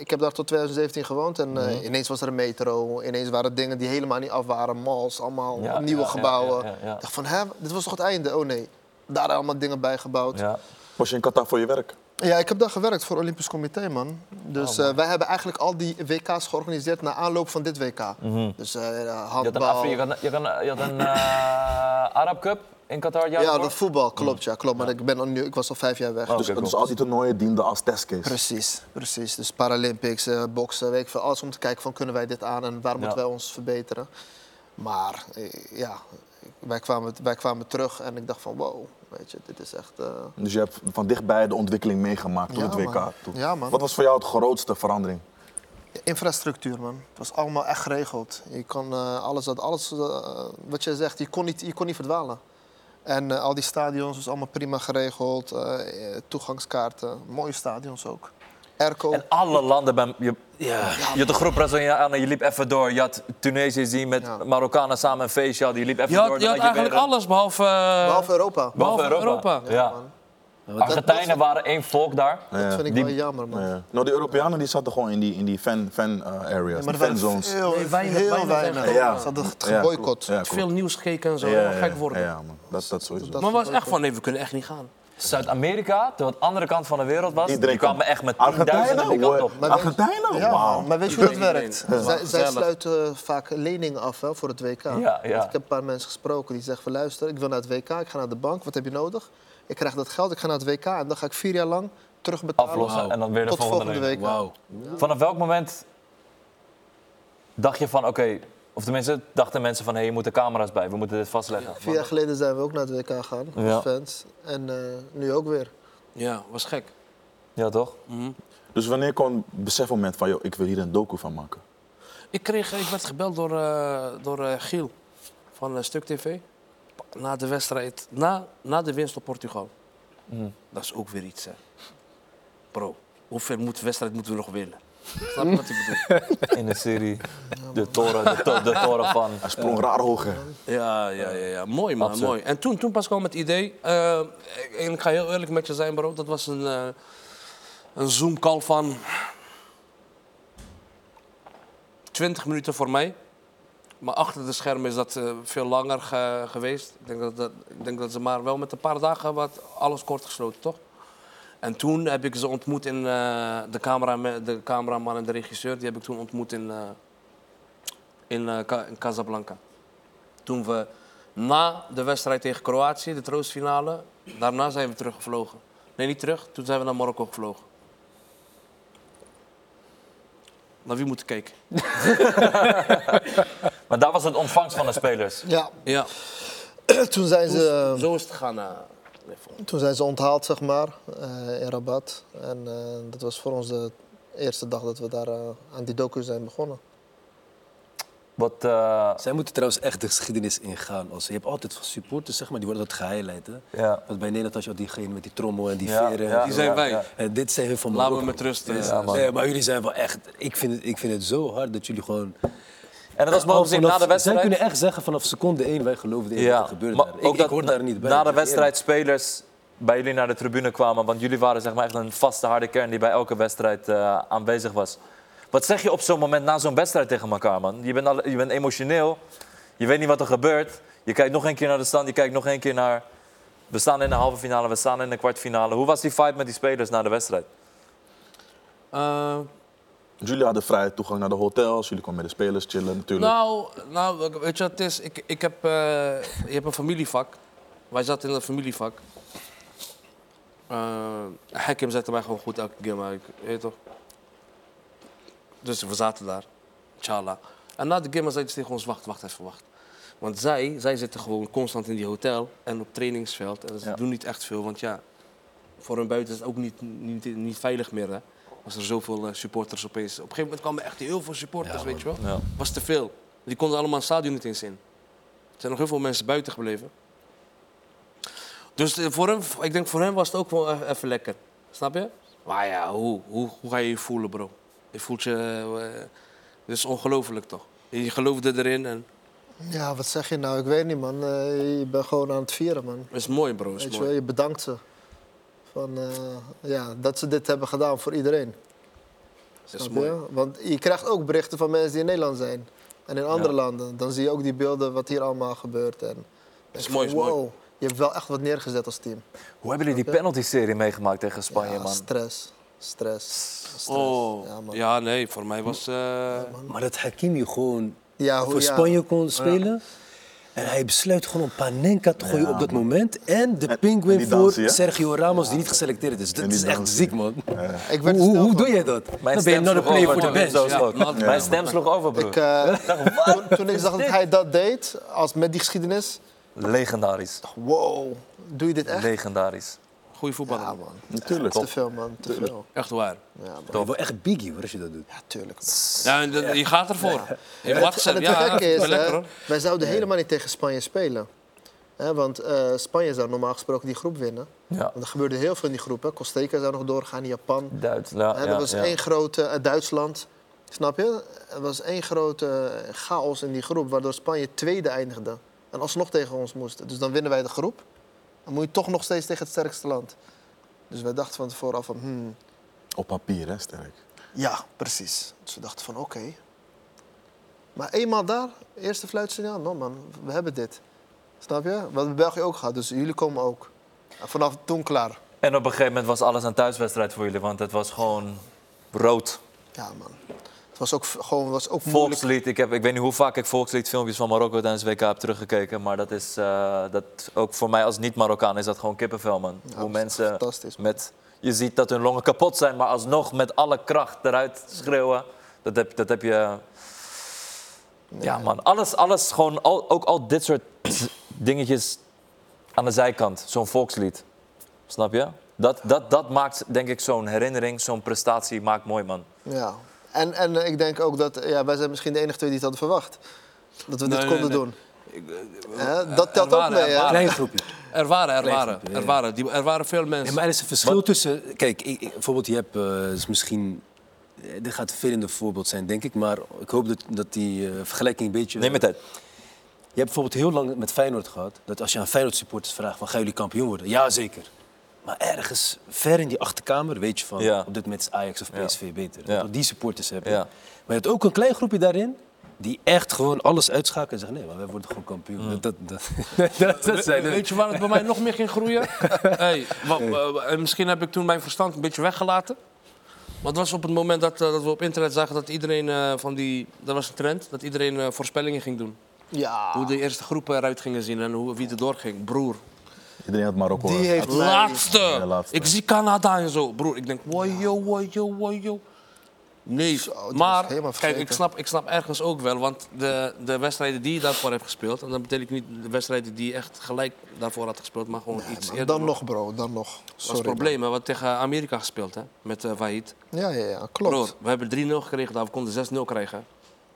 ik heb daar tot 2017 gewoond en Mhm. eh, ineens was er een metro. Ineens waren dingen die helemaal niet af waren. Malls, allemaal Ja, nieuwe ja, gebouwen. ja, ja, ja. Ik dacht van, hè, dit was toch het einde? Oh nee, daar allemaal dingen bijgebouwd. Ja. Ja. Was je in Qatar voor je werk? Ik heb daar gewerkt voor Olympisch Comité, man. Dus Oh, eh, wij hebben eigenlijk al die WK's georganiseerd na aanloop van dit WK. Dus eh, Mhm. Je had een, handbal. Je had een, je had een, je had een eh, Arab Cup in Qatar. Ja, Ja, dat voetbal, klopt. Ja, klopt. Maar ik, ben al nu, ik was al vijf jaar weg. Oh, Dus Dus, dus al die toernooien dienden als testcase. Precies, precies. Dus Paralympics, eh, boksen, weet ik veel. Alles om te kijken van kunnen wij dit aan en waar moeten wij ons verbeteren. Maar eh, ja, wij kwamen, wij kwamen terug en ik dacht van wow, weet je, dit is echt... eh, Dus je hebt van dichtbij de ontwikkeling meegemaakt Ja, het WK. man. Ja, man. Wat was voor jou het grootste verandering? Infrastructuur, man. Het was allemaal echt geregeld. Je kon eh, alles, dat, alles wat je zegt, je kon niet, je kon niet verdwalen. En al die stadions was allemaal prima geregeld. toegangskaarten, mooie stadions ook. En alle landen, bij, je, Ja. je had een groep Brazilianen, je liep even door. Je had Tunesië zien met Ja. Marokkanen samen een feestje hadden. Je liep even Je door. had, je had eigenlijk weer- alles behalve... eh, Behalve Europa. behalve Europa. Ja. wat- Argentijnen waren één volk daar. Dat vind ik Die- wel jammer, man. Ja. Nou, die Europeanen die zaten gewoon in die, in die fan, fan eh, areas, Ja, fanzones. heel, Nee, weinig, heel weinig weinig. Ja. Ze hadden het Ja, geboycott. Ja. Veel nieuws gekeken en zo. Ja, ja, gek worden. Ja, man. Dat, dat sowieso. Dat- Maar was echt van, nee, we kunnen echt niet gaan. Zuid-Amerika, terwijl het andere kant van de wereld was, Iedereen die kwamen kwam. echt met Argentijnen? tienduizenden die kant op. Maar- Argentijnen? Ja, Wauw. maar weet je hoe dat werkt? Zij, Ja. zij Gezellig. sluiten vaak leningen af hè, voor het WK. Ja, ja. Ik heb een paar mensen gesproken die zeggen van luister, ik wil naar het WK, ik ga naar de bank, wat heb je nodig? Ik krijg dat geld, ik ga naar het WK en dan ga ik vier jaar lang terugbetalen. aflossen en dan weer de Tot volgende, volgende week. week. Wauw. Vanaf welk moment dacht je van, oké, of tenminste dachten mensen van, hé, je moet er camera's bij, we moeten dit vastleggen. Vier jaar geleden zijn we ook naar het WK gegaan, Ja. als fans. En eh, nu ook weer. Ja, was gek. Ja, toch? Dus wanneer kwam het besefmoment van, joh, ik wil hier een docu van maken? Ik, kreeg, ik werd gebeld door, eh, door eh, Giel van Stuk TV. Na de wedstrijd, na, na de winst op Portugal. Dat is ook weer iets, hè. Bro, hoeveel moet, wedstrijd moeten we nog winnen? Snap je wat ik bedoel? In de serie, de toren, de, to- de toren van... Hij sprong raar hoog, hè? Ja, ja, ja, ja. mooi man, mooi. En toen, toen pas kwam het idee, eh, en ik ga heel eerlijk met je zijn bro, dat was een, eh een Zoom-call van 20 minuten voor mij. Maar achter de schermen is dat eh, veel langer ge- geweest. Ik denk dat, dat, ik denk dat ze maar wel met een paar dagen wat alles kort gesloten, toch? En toen heb ik ze ontmoet in eh, de, camera, de cameraman en de regisseur. Die heb ik toen ontmoet in, eh, in, eh, Ca- in Casablanca. Toen we na de wedstrijd tegen Kroatië, de troostfinale, daarna zijn we teruggevlogen. Nee, niet terug. Toen zijn we naar Marokko gevlogen. Naar wie moeten kijken? Maar daar was het ontvangst van de spelers. Ja, Ja, toen zijn ze... zo is het gegaan. Toen zijn ze onthaald, zeg maar, eh, in Rabat. En eh, dat was voor ons de eerste dag dat we daar eh, aan die docu zijn begonnen. Wat, eh, Zij moeten trouwens echt de geschiedenis ingaan. Als, je hebt altijd supporters, zeg maar, die worden dat gehighlight. Hè? ja. Want bij Nederland had je al diegene met die trommel en die Ja, veren. ja, Die zijn ja, wij. ja. En dit zijn hun van Laat me met rust. Nee, maar jullie zijn wel echt... Ik vind het, ik vind het zo hard dat jullie gewoon... En dat was mogen zien na de wedstrijd. Zij kunnen echt zeggen vanaf seconde één, wij geloofden in Ja, wat er gebeurde maar ook Ik, dat ik hoor daar niet bij. Na de wedstrijd spelers bij jullie naar de tribune kwamen. Want jullie waren zeg maar echt een vaste harde kern die bij elke wedstrijd eh, aanwezig was. Wat zeg je op zo'n moment na zo'n wedstrijd tegen elkaar, man? Je bent, al, je bent emotioneel. Je weet niet wat er gebeurt. Je kijkt nog een keer naar de stand. Je kijkt nog een keer naar... We staan in de halve finale, we staan in de kwartfinale. Hoe was die fight met die spelers na de wedstrijd? Eh, Jullie hadden vrije toegang naar de hotels, jullie konden met de spelers chillen natuurlijk. nou, nou, weet je wat het is? Ik, ik heb, eh, je hebt een familievak. Wij zaten in een familievak. Eh Hakim zette mij gewoon goed elke keer, maar ik weet je toch. Dus we zaten daar. Tjala. En na de game zei ze tegen ons, wacht, wacht even, wacht. Want zij, zij zitten gewoon constant in die hotel en op trainingsveld. En ze Ja. doen niet echt veel, want ja, voor hun buiten is het ook niet, niet, niet veilig meer. Hè. Was er zoveel eh, supporters opeens. Op een gegeven moment kwamen echt heel veel supporters, weet je wel. Ja. Was te veel. Die konden allemaal het stadion niet eens in. Er zijn nog heel veel mensen buiten gebleven. Dus eh, voor hem, ik denk voor hem was het ook wel e- even lekker. Snap je? Maar ja, hoe, hoe, hoe ga je je voelen, bro? Je voelt je... eh, dit is ongelooflijk, toch? Je geloofde erin en... Ja, wat zeg je nou? Ik weet niet, man. Eh, je bent gewoon aan het vieren, man. Het is mooi, bro. Is Weet je, mooi. wel, je bedankt ze. Van, eh, ja, dat ze dit hebben gedaan voor iedereen. Het is mooi. je? Want je krijgt ook berichten van mensen die in Nederland zijn. En in andere landen. Dan zie je ook die beelden wat hier allemaal gebeurt. En is denk mooi, van, is mooi. wow, je hebt wel echt wat neergezet als team. Hoe hebben jullie die penalty-serie meegemaakt tegen Spanje, ja, man? stress. Stress. stress. Oh, Ja, man. ja, nee, voor mij was... eh, Maar dat Hakimi gewoon Ja, hoe, voor ja. Spanje kon spelen. En hij besluit gewoon om Panenka te gooien op dat moment. En de En- die voor dansen? Sergio Ramos, die niet geselecteerd is. Dat is echt ziek, man. Ik Hoe, werd hoe, doe jij dat? Mijn Dan ben je not a player for the bench. sloot. Ja, Mijn stem sloeg over, broer. Ik, eh, toen, toen ik zag dat hij dat deed, als met die geschiedenis. Legendarisch. Wow, doe je dit echt? Legendarisch. Goeie voetballer. Ja, man. Natuurlijk. Te veel, man. Te veel. Echt waar. Ja, man. Je wel echt biggie hoor, als je dat doet. Ja, tuurlijk. Man. Ja, je gaat ervoor. Je En mag het, en zeggen, het ja, gekke is, wel lekker hoor. wij zouden helemaal niet tegen Spanje spelen. Hè, want eh, Spanje zou normaal gesproken die groep winnen. Ja. Want er gebeurde heel veel in die groep. Hè. Costa Rica zou nog doorgaan, Japan. Duits. Ja, ja, was ja. één grote... eh, Duitsland, snap je? Er was één grote eh, chaos in die groep... waardoor Spanje tweede eindigde. En alsnog tegen ons moest. Dus dan winnen wij de groep. Dan moet je toch nog steeds tegen het sterkste land. Dus wij dachten van tevoren al van... Hmm, Op papier, hè, sterk. ja, precies. Dus we dachten van oké. Maar eenmaal daar, eerste fluitsignaal, no man, we hebben dit. Snap je? Wat hebben België ook gehad, dus jullie komen ook. En vanaf toen klaar. En op een gegeven moment was alles een thuiswedstrijd voor jullie, want het was gewoon rood. Ja man. Het was ook, gewoon, was ook moeilijk. Volkslied, ik, heb, ik weet niet hoe vaak ik volksliedfilmpjes van Marokko tijdens WK heb teruggekeken, maar dat is eh, dat, ook voor mij als niet-Marokkaan is dat gewoon kippenvel, man. Ja, hoe mensen met Je ziet dat hun longen kapot zijn, maar alsnog met alle kracht eruit schreeuwen. Dat heb, dat heb je... Ja man, alles, alles gewoon, al, ook al dit soort dingetjes aan de zijkant. Zo'n volkslied. Snap je? Dat, dat, dat maakt denk ik zo'n herinnering, zo'n prestatie maakt mooi man. Ja. En, en ik denk ook dat ja, wij zijn misschien de enige twee die het hadden verwacht. Dat we dit konden nee, doen. Ik, eh, dat er telt ook waren- mee, er hè? waren- Klein groepje. Er waren, er waren, groepje, er ja. waren, die, er waren veel Ja, mensen. maar er is een verschil tussen. Kijk, ik, ik- bijvoorbeeld, je hebt. eh, is misschien. Dit gaat een vervelende voorbeeld zijn, denk ik. Maar ik hoop dat, dat die eh, vergelijking een beetje. Neem het uit. Je hebt bijvoorbeeld heel lang met Feyenoord gehad. Dat als je aan Feyenoord supporters vraagt: van, gaan jullie kampioen worden? Ja, zeker. Maar ergens ver in die achterkamer weet je van. Ja. Op dit moment is Ajax of Ja. PSV beter. Ja. Dat die supporters hebben. Ja. Maar je hebt ook een klein groepje daarin. Die echt gewoon alles uitschakelen en zeggen: nee, maar wij worden gewoon kampioen. Mm. Dat, dat, dat, dat zijn Weet je waar het bij mij nog meer ging groeien? hey, wat, en misschien heb ik toen mijn verstand een beetje weggelaten. Maar het was op het moment dat, eh, dat we op internet zagen dat iedereen eh, van die... Dat was een trend, dat iedereen eh, voorspellingen ging doen. Ja. Hoe de eerste groepen eruit gingen zien en hoe, wie er doorging. Broer, Iedereen had Marokko. Die heeft laatste. Ja, laatste. Ik zie Canada en zo. Broer, ik denk, wojo, wojo, wojo. Nee, Zo, maar kijk, ik snap, ik snap ergens ook wel, want de, de wedstrijden die je daarvoor hebt gespeeld, en dat betekent niet de wedstrijden die je echt gelijk daarvoor had gespeeld, maar gewoon iets eerder. dan nog, bro. Dan nog. Dat was Sorry. het probleem. We hebben tegen Amerika gespeeld, hè? Met uh, Wahid. Ja, ja, ja. Klopt. Broer, we hebben 3-0 gekregen, daar we konden 6-0 krijgen.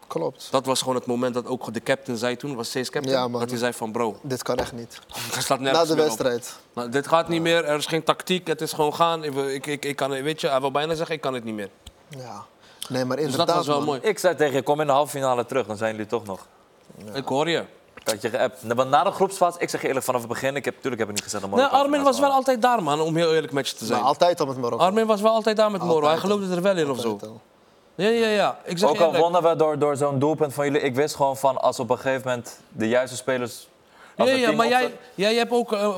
Klopt. Dat was gewoon het moment dat ook de captain zei toen, was Cees captain, Ja, man. dat hij zei van bro, Dit kan echt niet. er staat Na de wedstrijd. Nou, dit gaat niet meer, er is geen tactiek, het is gewoon gaan. Ik, ik, ik, ik kan, weet je, hij wil bijna zeggen, ik kan het niet meer. Ja. Nee, maar Dus inderdaad, dat was wel man. mooi. Ik zei tegen je, kom in de halve finale terug, dan zijn jullie toch nog. Ik hoor je. Had je geappt. Want na de groepsfase, ik zeg je eerlijk vanaf het begin, ik heb, natuurlijk heb ik niet gezegd dat Nee, Armin was wel altijd daar, man, om heel eerlijk met je te zijn. Maar altijd al met Marokko. Armin was wel altijd daar met Moro, hij geloofde er wel in of zo. Al. Ja, ja, ja. Ik zeg Ook al wonnen we door, door zo'n doelpunt van jullie, ik wist gewoon van als op een gegeven moment de juiste spelers. Ja, ja, maar jij, jij hebt ook eh, eh,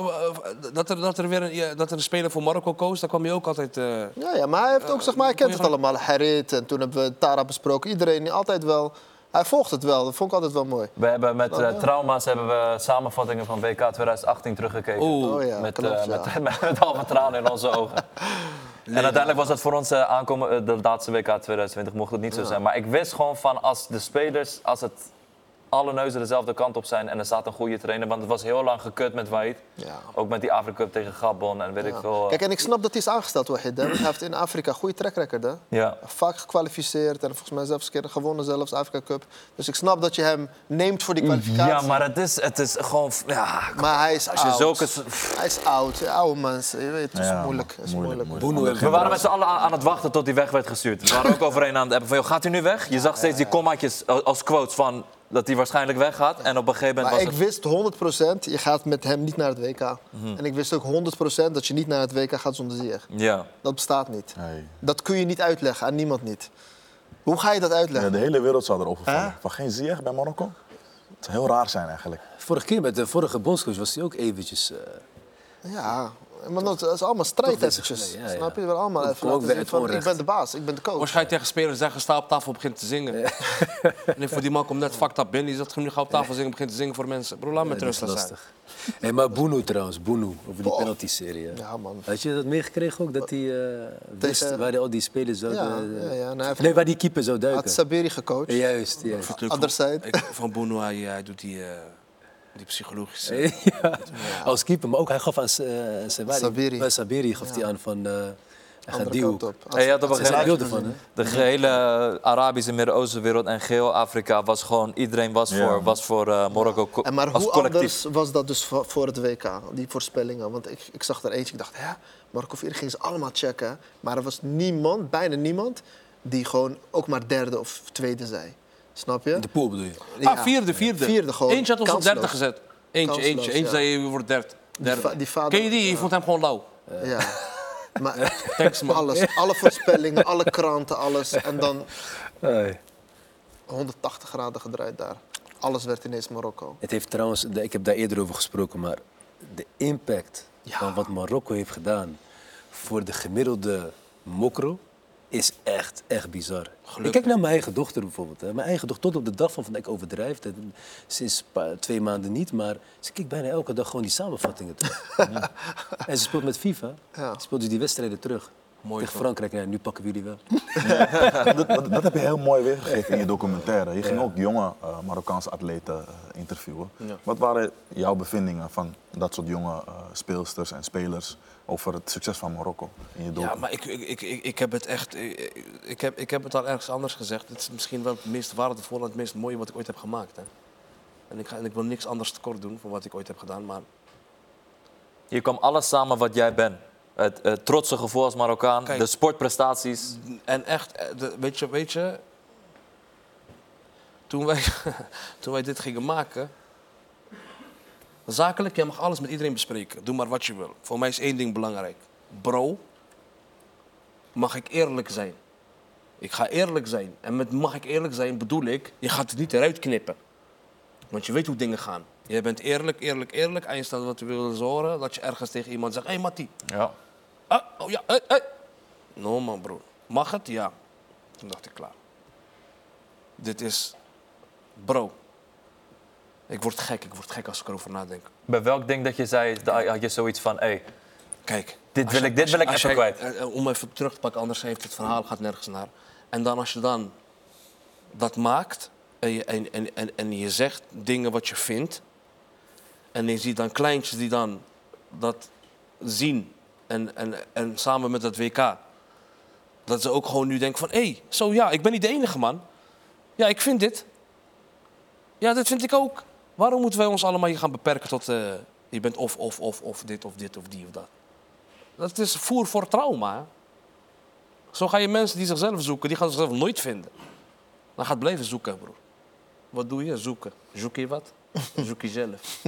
dat, er, dat, er weer een, ja, dat er een speler voor Marokko koos, daar kwam je ook altijd. eh, Ja, ja, maar hij heeft ook, zeg maar, hij kent het allemaal. Harit en toen hebben we Tara besproken. Iedereen altijd wel. Hij volgt het wel. Dat vond ik altijd wel mooi. We hebben met trauma's hebben we samenvattingen van WK 2018 teruggekeken. Oeh. Oh ja, met, klopt, ja. met, met halve tranen in onze ogen. en uiteindelijk was dat voor ons eh, aankomen, eh, de laatste WK 2020 mocht het niet zo zijn. Maar ik wist gewoon van als de spelers, als het alle neuzen dezelfde kant op zijn en er staat een goede trainer. Want het was heel lang gekut met Wahid. Ja. Ook met die Afrika Cup tegen Gabon en weet ik veel. Kijk, en ik snap dat hij is aangesteld, Wahid. hè. Hij heeft in Afrika een goede track record. Hè? Ja. Vaak gekwalificeerd en volgens mij zelfs een keer gewonnen, zelfs Afrika Cup. Dus ik snap dat je hem neemt voor die kwalificatie. Ja, maar het is, het is gewoon... Ja, Maar hij is als je oud. zulke... Hij is oud, oude mensen. Je weet, het is Ja, moeilijk. Het is moeilijk, We waren met z'n allen aan aan het wachten tot hij weg werd gestuurd. We waren ook overeen aan het appen van, joh, gaat hij nu weg? Je zag steeds die kommaatjes als quotes van dat hij waarschijnlijk weggaat. En op een gegeven moment Maar was ik het... wist 100% je gaat met hem niet naar het WK. Mhm. En ik wist ook 100% dat je niet naar het WK gaat zonder Ziyech. Ja. Dat bestaat niet. Hey. Dat kun je niet uitleggen aan niemand niet. Hoe ga je dat Ja, uitleggen? de hele wereld zou erover vallen. Hè? Van geen Ziyech bij Marokko? Het zou heel raar zijn eigenlijk. Vorige keer met de vorige bondscoach was hij ook eventjes... eh, Ja, maar dat is allemaal strijd Toch wist eventjes. ik, ja, ja. Snap je? We willen allemaal even laten zien van, ik ben de baas, ik ben de coach. Waarschijnlijk tegen spelers zeggen, sta op tafel, begint te zingen. En voor die man komt net fucked up binnen, die zegt, nu ga op tafel zingen, begint te zingen voor mensen. Bro, laat me dat met is rust zijn. lastig. Hey, maar Boeno trouwens, Boeno, over die penalty-serie. Ja, man. Had je dat meegekregen ook, dat hij eh, wist Tegen- waar al die spelers zouden... Ja, ja, heeft Nee, waar die keeper zou had duiken. Sabiri gecoacht. Juist, juist. Other van- Van Bono, hij, hij doet die, eh, die psychologische... ja, als keeper, maar ook hij gaf aan uh, Sabiri. Sabiri. Bij Sabiri gaf hij aan van... eh hij gaat Andere kant duwen. op. Je had op een Er zijn gegeven beelden moment... van, hè? De gehele Arabische Midden-Oosten wereld en geheel Afrika was gewoon... Iedereen was Ja. voor, was voor eh, Marokko co- En maar als hoe collectief. anders was dat dus voor het WK, die voorspellingen? Want ik, ik zag er eentje, ik dacht, hè, Marco Vier gingen ze allemaal checken. Maar er was niemand, bijna niemand, die gewoon ook maar derde of tweede zei. Snap je? De pool bedoel je? Ja. Ah, vierde, vierde. Vierde gewoon. Eentje had ons op Kansloos. derde gezet. Eentje, Kansloos, eentje. Eentje ja. zei je wordt derde. derde. va- die vader- Ken je die? Je vond hem gewoon lauw. Ja. Maar Thanks man. alles, alle voorspellingen, alle kranten, alles. En dan Hey. 180 graden gedraaid daar. Alles werd ineens Marokko. Het heeft trouwens, ik heb daar eerder over gesproken, maar de impact van wat Marokko heeft gedaan voor de gemiddelde mokro is echt, echt bizar. Gelukkig. Ik kijk naar mijn eigen dochter bijvoorbeeld. Hè. Mijn eigen dochter, tot op de dag van vandaag, ik overdrijf. het, Sinds twee maanden niet, maar ze kijkt bijna elke dag gewoon die samenvattingen terug. En ze speelt met FIFA. Ja. Ze speelt dus die wedstrijden terug. Mooi Tegen? Frankrijk, ja, nu pakken we jullie wel. dat, dat, dat heb je heel mooi weergegeven in je documentaire. Je ging ook jonge eh, Marokkaanse atleten eh, interviewen. Ja. Wat waren jouw bevindingen van dat soort jonge eh, speelsters en spelers over het succes van Marokko in je Ja, maar ik, ik, ik, ik, heb het echt. Ik, ik heb, ik heb het al ergens anders gezegd. Het is misschien wel het meest waardevolle en het meest mooie wat ik ooit heb gemaakt. Hè. En, ik ga, en ik wil niks anders tekort doen van wat ik ooit heb gedaan. Maar Hier kwam alles samen wat jij bent. Het, het trotse gevoel als Marokkaan, Kijk. de sportprestaties. En echt, eh, de- weet je, weet je toen, wij, toen wij dit gingen maken. Zakelijk, jij mag alles met iedereen bespreken. Doe maar wat je wil. Voor mij is één ding belangrijk. Bro, mag ik eerlijk zijn? Ik ga eerlijk zijn. En met mag ik eerlijk zijn bedoel ik, je gaat het niet eruit knippen. Want je weet hoe dingen gaan. Je bent eerlijk, eerlijk, eerlijk. En je staat wat je wil horen. Dat je ergens tegen iemand zegt, hé hey, Mattie, Ja. Ah, oh ja, hey, hey. No man, broer. Mag het? Ja. Toen dacht ik, klaar. Dit is... Bro. Ik word gek, ik word gek als ik erover nadenk. Bij welk ding dat je zei, had je zoiets van, hé, hey, Kijk. Dit wil je- ik- dit je- wil ik even kwijt. eh, eh, Om even terug te pakken, anders heeft het verhaal gaat nergens naar. En dan als je dan dat maakt en je, en, en, en, en je zegt dingen wat je vindt. En je ziet dan kleintjes die dan dat zien. En, en, en samen met dat WK. Dat ze ook gewoon nu denken van... Hé, hey, zo ja, ik ben niet de enige man. Ja, ik vind dit. Ja, dat vind ik ook. Waarom moeten wij ons allemaal hier gaan beperken tot... eh, je bent of, of, of, of dit, of dit, of die, of dat. Dat is voer voor trauma. hè. Zo ga je mensen die zichzelf zoeken, die gaan zichzelf nooit vinden. Dan gaat blijven zoeken, broer. Wat doe je? Zoeken. Zoek je wat? Zoek jezelf.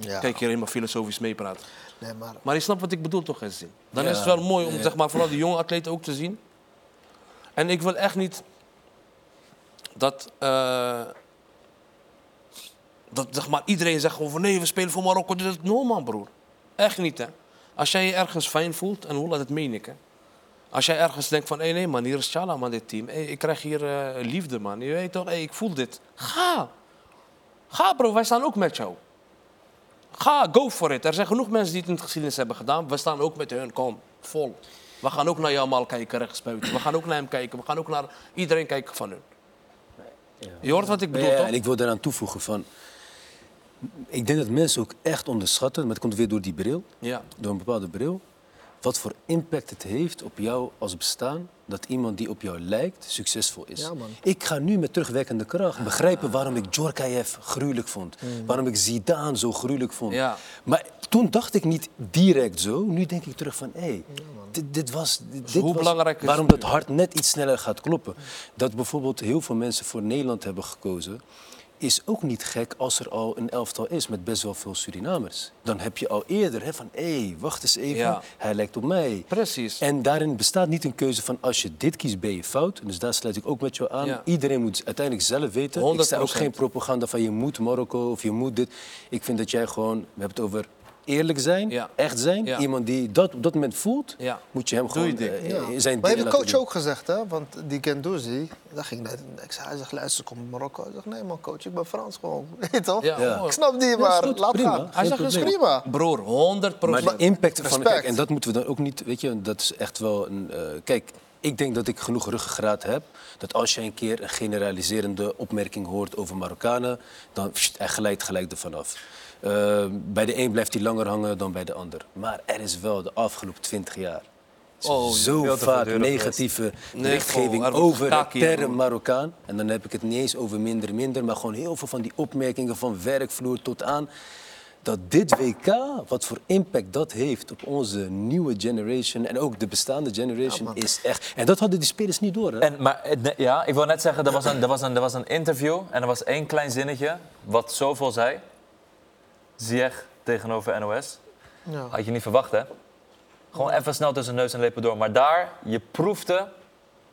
Ja. Kijk hier helemaal filosofisch meepraten. Nee, maar Maar je snapt wat ik bedoel toch, Ezin? Dan Ja. is het wel mooi om zeg maar, vooral die jonge atleten ook te zien. En ik wil echt niet dat, eh, dat zeg maar, iedereen zegt gewoon van nee, we spelen voor Marokko. Dit is no man, broer. Echt niet, hè. Als jij je ergens fijn voelt, en hoe laat het meen ik, hè. Als jij ergens denkt van, hé nee man, hier is Chala man, dit team. Hey, ik krijg hier eh, liefde man. Je weet toch, hey, ik voel dit. Ga. Ga bro, wij staan ook met jou. Ga, go for it. Er zijn genoeg mensen die het in de geschiedenis hebben gedaan. We staan ook met hun, kom, vol. We gaan ook naar Jamal kijken, rechtsbuiten. We gaan ook naar hem kijken. We gaan ook naar iedereen kijken van hun. Je hoort wat ik bedoel, Ja, toch? en ik wil daaraan toevoegen van... Ik denk dat mensen ook echt onderschatten, maar het komt weer door die bril, Ja. door een bepaalde bril, wat voor impact het heeft op jou als bestaan dat iemand die op jou lijkt succesvol is. Ja, man. ik ga nu met terugwerkende kracht begrijpen waarom ik Djorkaeff gruwelijk vond. Waarom ik Zidane zo gruwelijk vond. Ja. Maar toen dacht ik niet direct zo. Nu denk ik terug van, hé, dit, dit was... Dit hoe was belangrijk is waarom het dat hart net iets sneller gaat kloppen. Dat bijvoorbeeld heel veel mensen voor Nederland hebben gekozen... is ook niet gek als er al een elftal is met best wel veel Surinamers. Dan heb je al eerder hè, van, hé, wacht eens even, Ja. hij lijkt op mij. Precies. En daarin bestaat niet een keuze van als je dit kiest, ben je fout. Dus daar sluit ik ook met jou aan. Ja. Iedereen moet uiteindelijk zelf weten. Ik sta ook 100%. geen propaganda van je moet Marokko of je moet dit. Ik vind dat jij gewoon, we hebben het over eerlijk zijn, Ja. echt zijn. Ja. Iemand die dat op dat moment voelt, Ja. moet je hem Doe je gewoon eh, Ja. eh, zijn Maar ding heeft de coach doen. ook gezegd, hè? Want die Gendouzi, daar ging net, ik zei, hij zegt, luister, kom Marokko. Hij zegt, nee man, coach, ik ben Frans gewoon. Weet je toch? Ja, Ja. hoor. Ik snap die, maar goed, laat prima. gaan. Hij zegt, dat is prima. Broer, 100% Maar de impact van, Respect. kijk, en dat moeten we dan ook niet, weet je, dat is echt wel een. eh, kijk, ik denk dat ik genoeg ruggengraat heb. Dat als je een keer een generaliserende opmerking hoort over Marokkanen, dan hij glijdt gelijk ervan af. Eh, bij de een blijft hij langer hangen dan bij de ander. Maar er is wel de afgelopen twintig jaar Oh, zo vaak negatieve Nee, berichtgeving er over de term. Marokkaan. En dan heb ik het niet eens over minder, minder, maar gewoon heel veel van die opmerkingen van werkvloer tot aan dat dit WK, wat voor impact dat heeft op onze nieuwe generation en ook de bestaande generation, is echt. En dat hadden die spelers niet door. Hè? En, maar ne- ja, ik wil net zeggen, er was, een, er, was een, er was een interview en er was één klein zinnetje wat zoveel zei. Ziyech tegenover NOS. Ja. Had je niet verwacht, hè? Gewoon even snel tussen neus en lippen door. Maar daar, je proefde,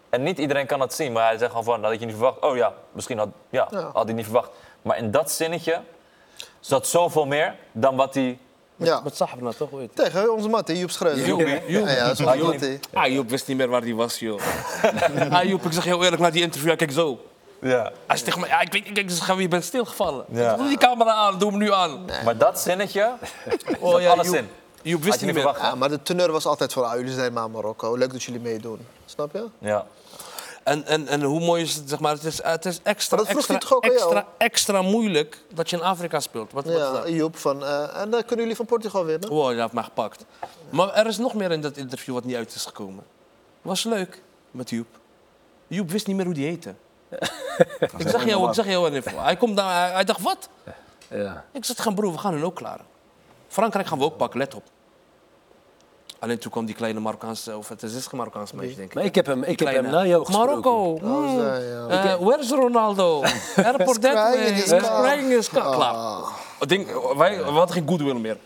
en niet iedereen kan dat zien, maar hij zegt gewoon van, dat had je niet verwacht. Oh ja, misschien had, ja, Ja. had hij niet verwacht. Maar in dat zinnetje zat zoveel meer dan wat hij Ja, Met Sahbna toch? Weet tegen onze matte, Joep Schreuder. Joep, hè? Joep. Ja, ja, dat is onze matte. Ah, Joep wist niet meer waar hij was, joh. ah, Joep, ik zeg heel eerlijk, na die interview, kijk zo. Ja. Hij zegt tegen mij, ja, ik weet ik je bent stilgevallen. Ja. Doe die camera aan, doe hem nu aan. Maar dat zinnetje, Oh, zat alles Joep, in. Joep Had wist je niet meer. verwacht. Ja, maar de teneur was altijd voor, ah, jullie zijn maar Marokko. Leuk dat jullie meedoen. Snap je? Ja. En, en, en hoe mooi is het, zeg maar, het is, het is extra, Maar dat vroeg extra, hij toch ook aan jou? extra, extra moeilijk dat je in Afrika speelt. Wat, wat Ja, dat? Joep van, eh, en dan kunnen jullie van Portugal winnen. Wow, je hebt mij gepakt. Maar er is nog meer in dat interview wat niet uit is gekomen. Was leuk met Joep. Joep wist niet meer hoe die heette. ik zeg jou, ik zeg jou een info. Hij komt daar, hij, hij dacht, wat? Ja. Ik zeg, gaan broer, we gaan hun ook klaren. Frankrijk gaan we ook pakken, let op. Alleen toen kwam die kleine Marokkaanse, of het is geen Marokkaanse meisje, denk ik. Maar ik heb hem, ik heb hem Kleine. na jou gesproken. Marokko. Mm. zij, ja. Eh, where is Ronaldo? Airport that way. car. crying car. Klaar. Ah. Ik denk, wij, we hadden geen goodwill meer.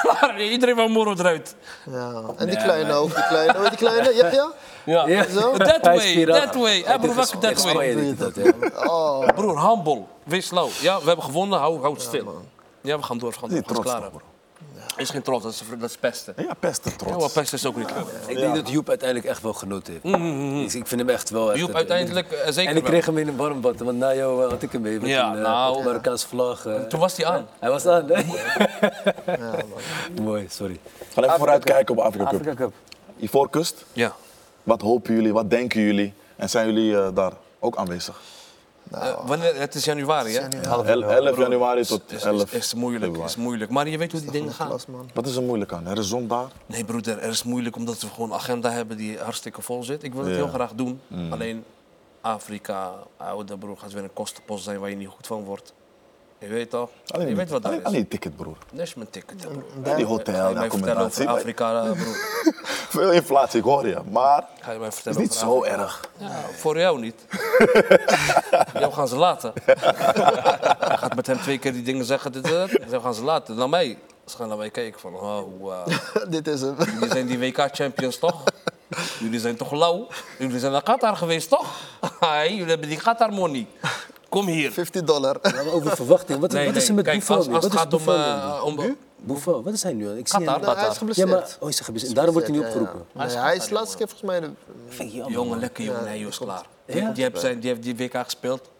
Klaar, Iedereen van Moro eruit. Ja. En die kleine ook, die kleine. Heet die kleine? Ja, ja? Ja. Ja. Zo? That way, that way. Hij Ja, welke that way? dat, ja. Oh. Broer, humble. Wees lauw. Ja, we hebben gewonnen, hou, hou het stil. Ja, we gaan door, we gaan door. We gaan trots klaar toch, hebben. Is geen trots, dat is, dat is pesten. Ja, pesten Ja, trots. maar pesten is ook niet leuk. Ik denk dat Joep uiteindelijk echt wel genoten heeft. Dus ik vind hem echt wel... echt Joep uiteindelijk eh, zeker En ik wel. kreeg hem in een warm bad, want na jou eh, had ik hem mee met Ja, een eh, nou, met Marokkaanse vlag. Toen was hij aan. Hij was aan, hè? Mooi, sorry. We gaan even vooruit kijken op Afrika Cup. Afrika Cup. Ivoorkust, Ja. wat hopen jullie, wat denken jullie? En zijn jullie eh, daar ook aanwezig? Eh, wanneer, het is januari, hè? El- 11 januari tot Is, 11 is, is moeilijk, is moeilijk. Maar je weet hoe die dingen gaan. Wat is er moeilijk aan? Er is zon daar. Nee, broeder, er is moeilijk omdat we gewoon een agenda hebben die hartstikke vol zit. Ik wil het Ja. Mm. heel graag doen. Alleen Afrika, oude broer, gaat weer een kostenpost zijn waar je niet goed van wordt. Je weet toch? Alleen, je weet wat dat is. alleen ticket, broer. Dat is mijn ticket, hè, broer. Ja, die hotel, Ga je vertellen accommodatie. over Afrika, eh, broer? Veel inflatie, ik hoor je. Maar Ga je mij het vertellen is niet zo erg. Ja, voor jou niet. jou gaan ze laten. Je gaat met hem twee keer die dingen zeggen, dit, dit. Jou gaan ze laten. Naar mij. Ze gaan naar mij kijken van, oh, wow. Dit is hem. Jullie zijn die WK-champions toch? Jullie zijn toch lauw? Jullie zijn naar Qatar geweest toch? Jullie hebben die Qatar-money. Kom hier. 50 dollar. Maar over verwachting, wat, Nee, wat is er met kijk, Buffon? als, nu? als Wat het is gaat om... Buffon nu? eh, om Buffon, wat is hij nu? Ik zie Qatar. hij is Ja, geblesseerd. maar oh, is hij geblesseerd. Daarom wordt hij niet Ja, ja. opgeroepen. Nee, hij is laatste keer volgens mij... De... Vind jammer, jongen, lekker jongen. Joh, is klaar. Die, Ja? heeft zijn, die heeft die WK gespeeld.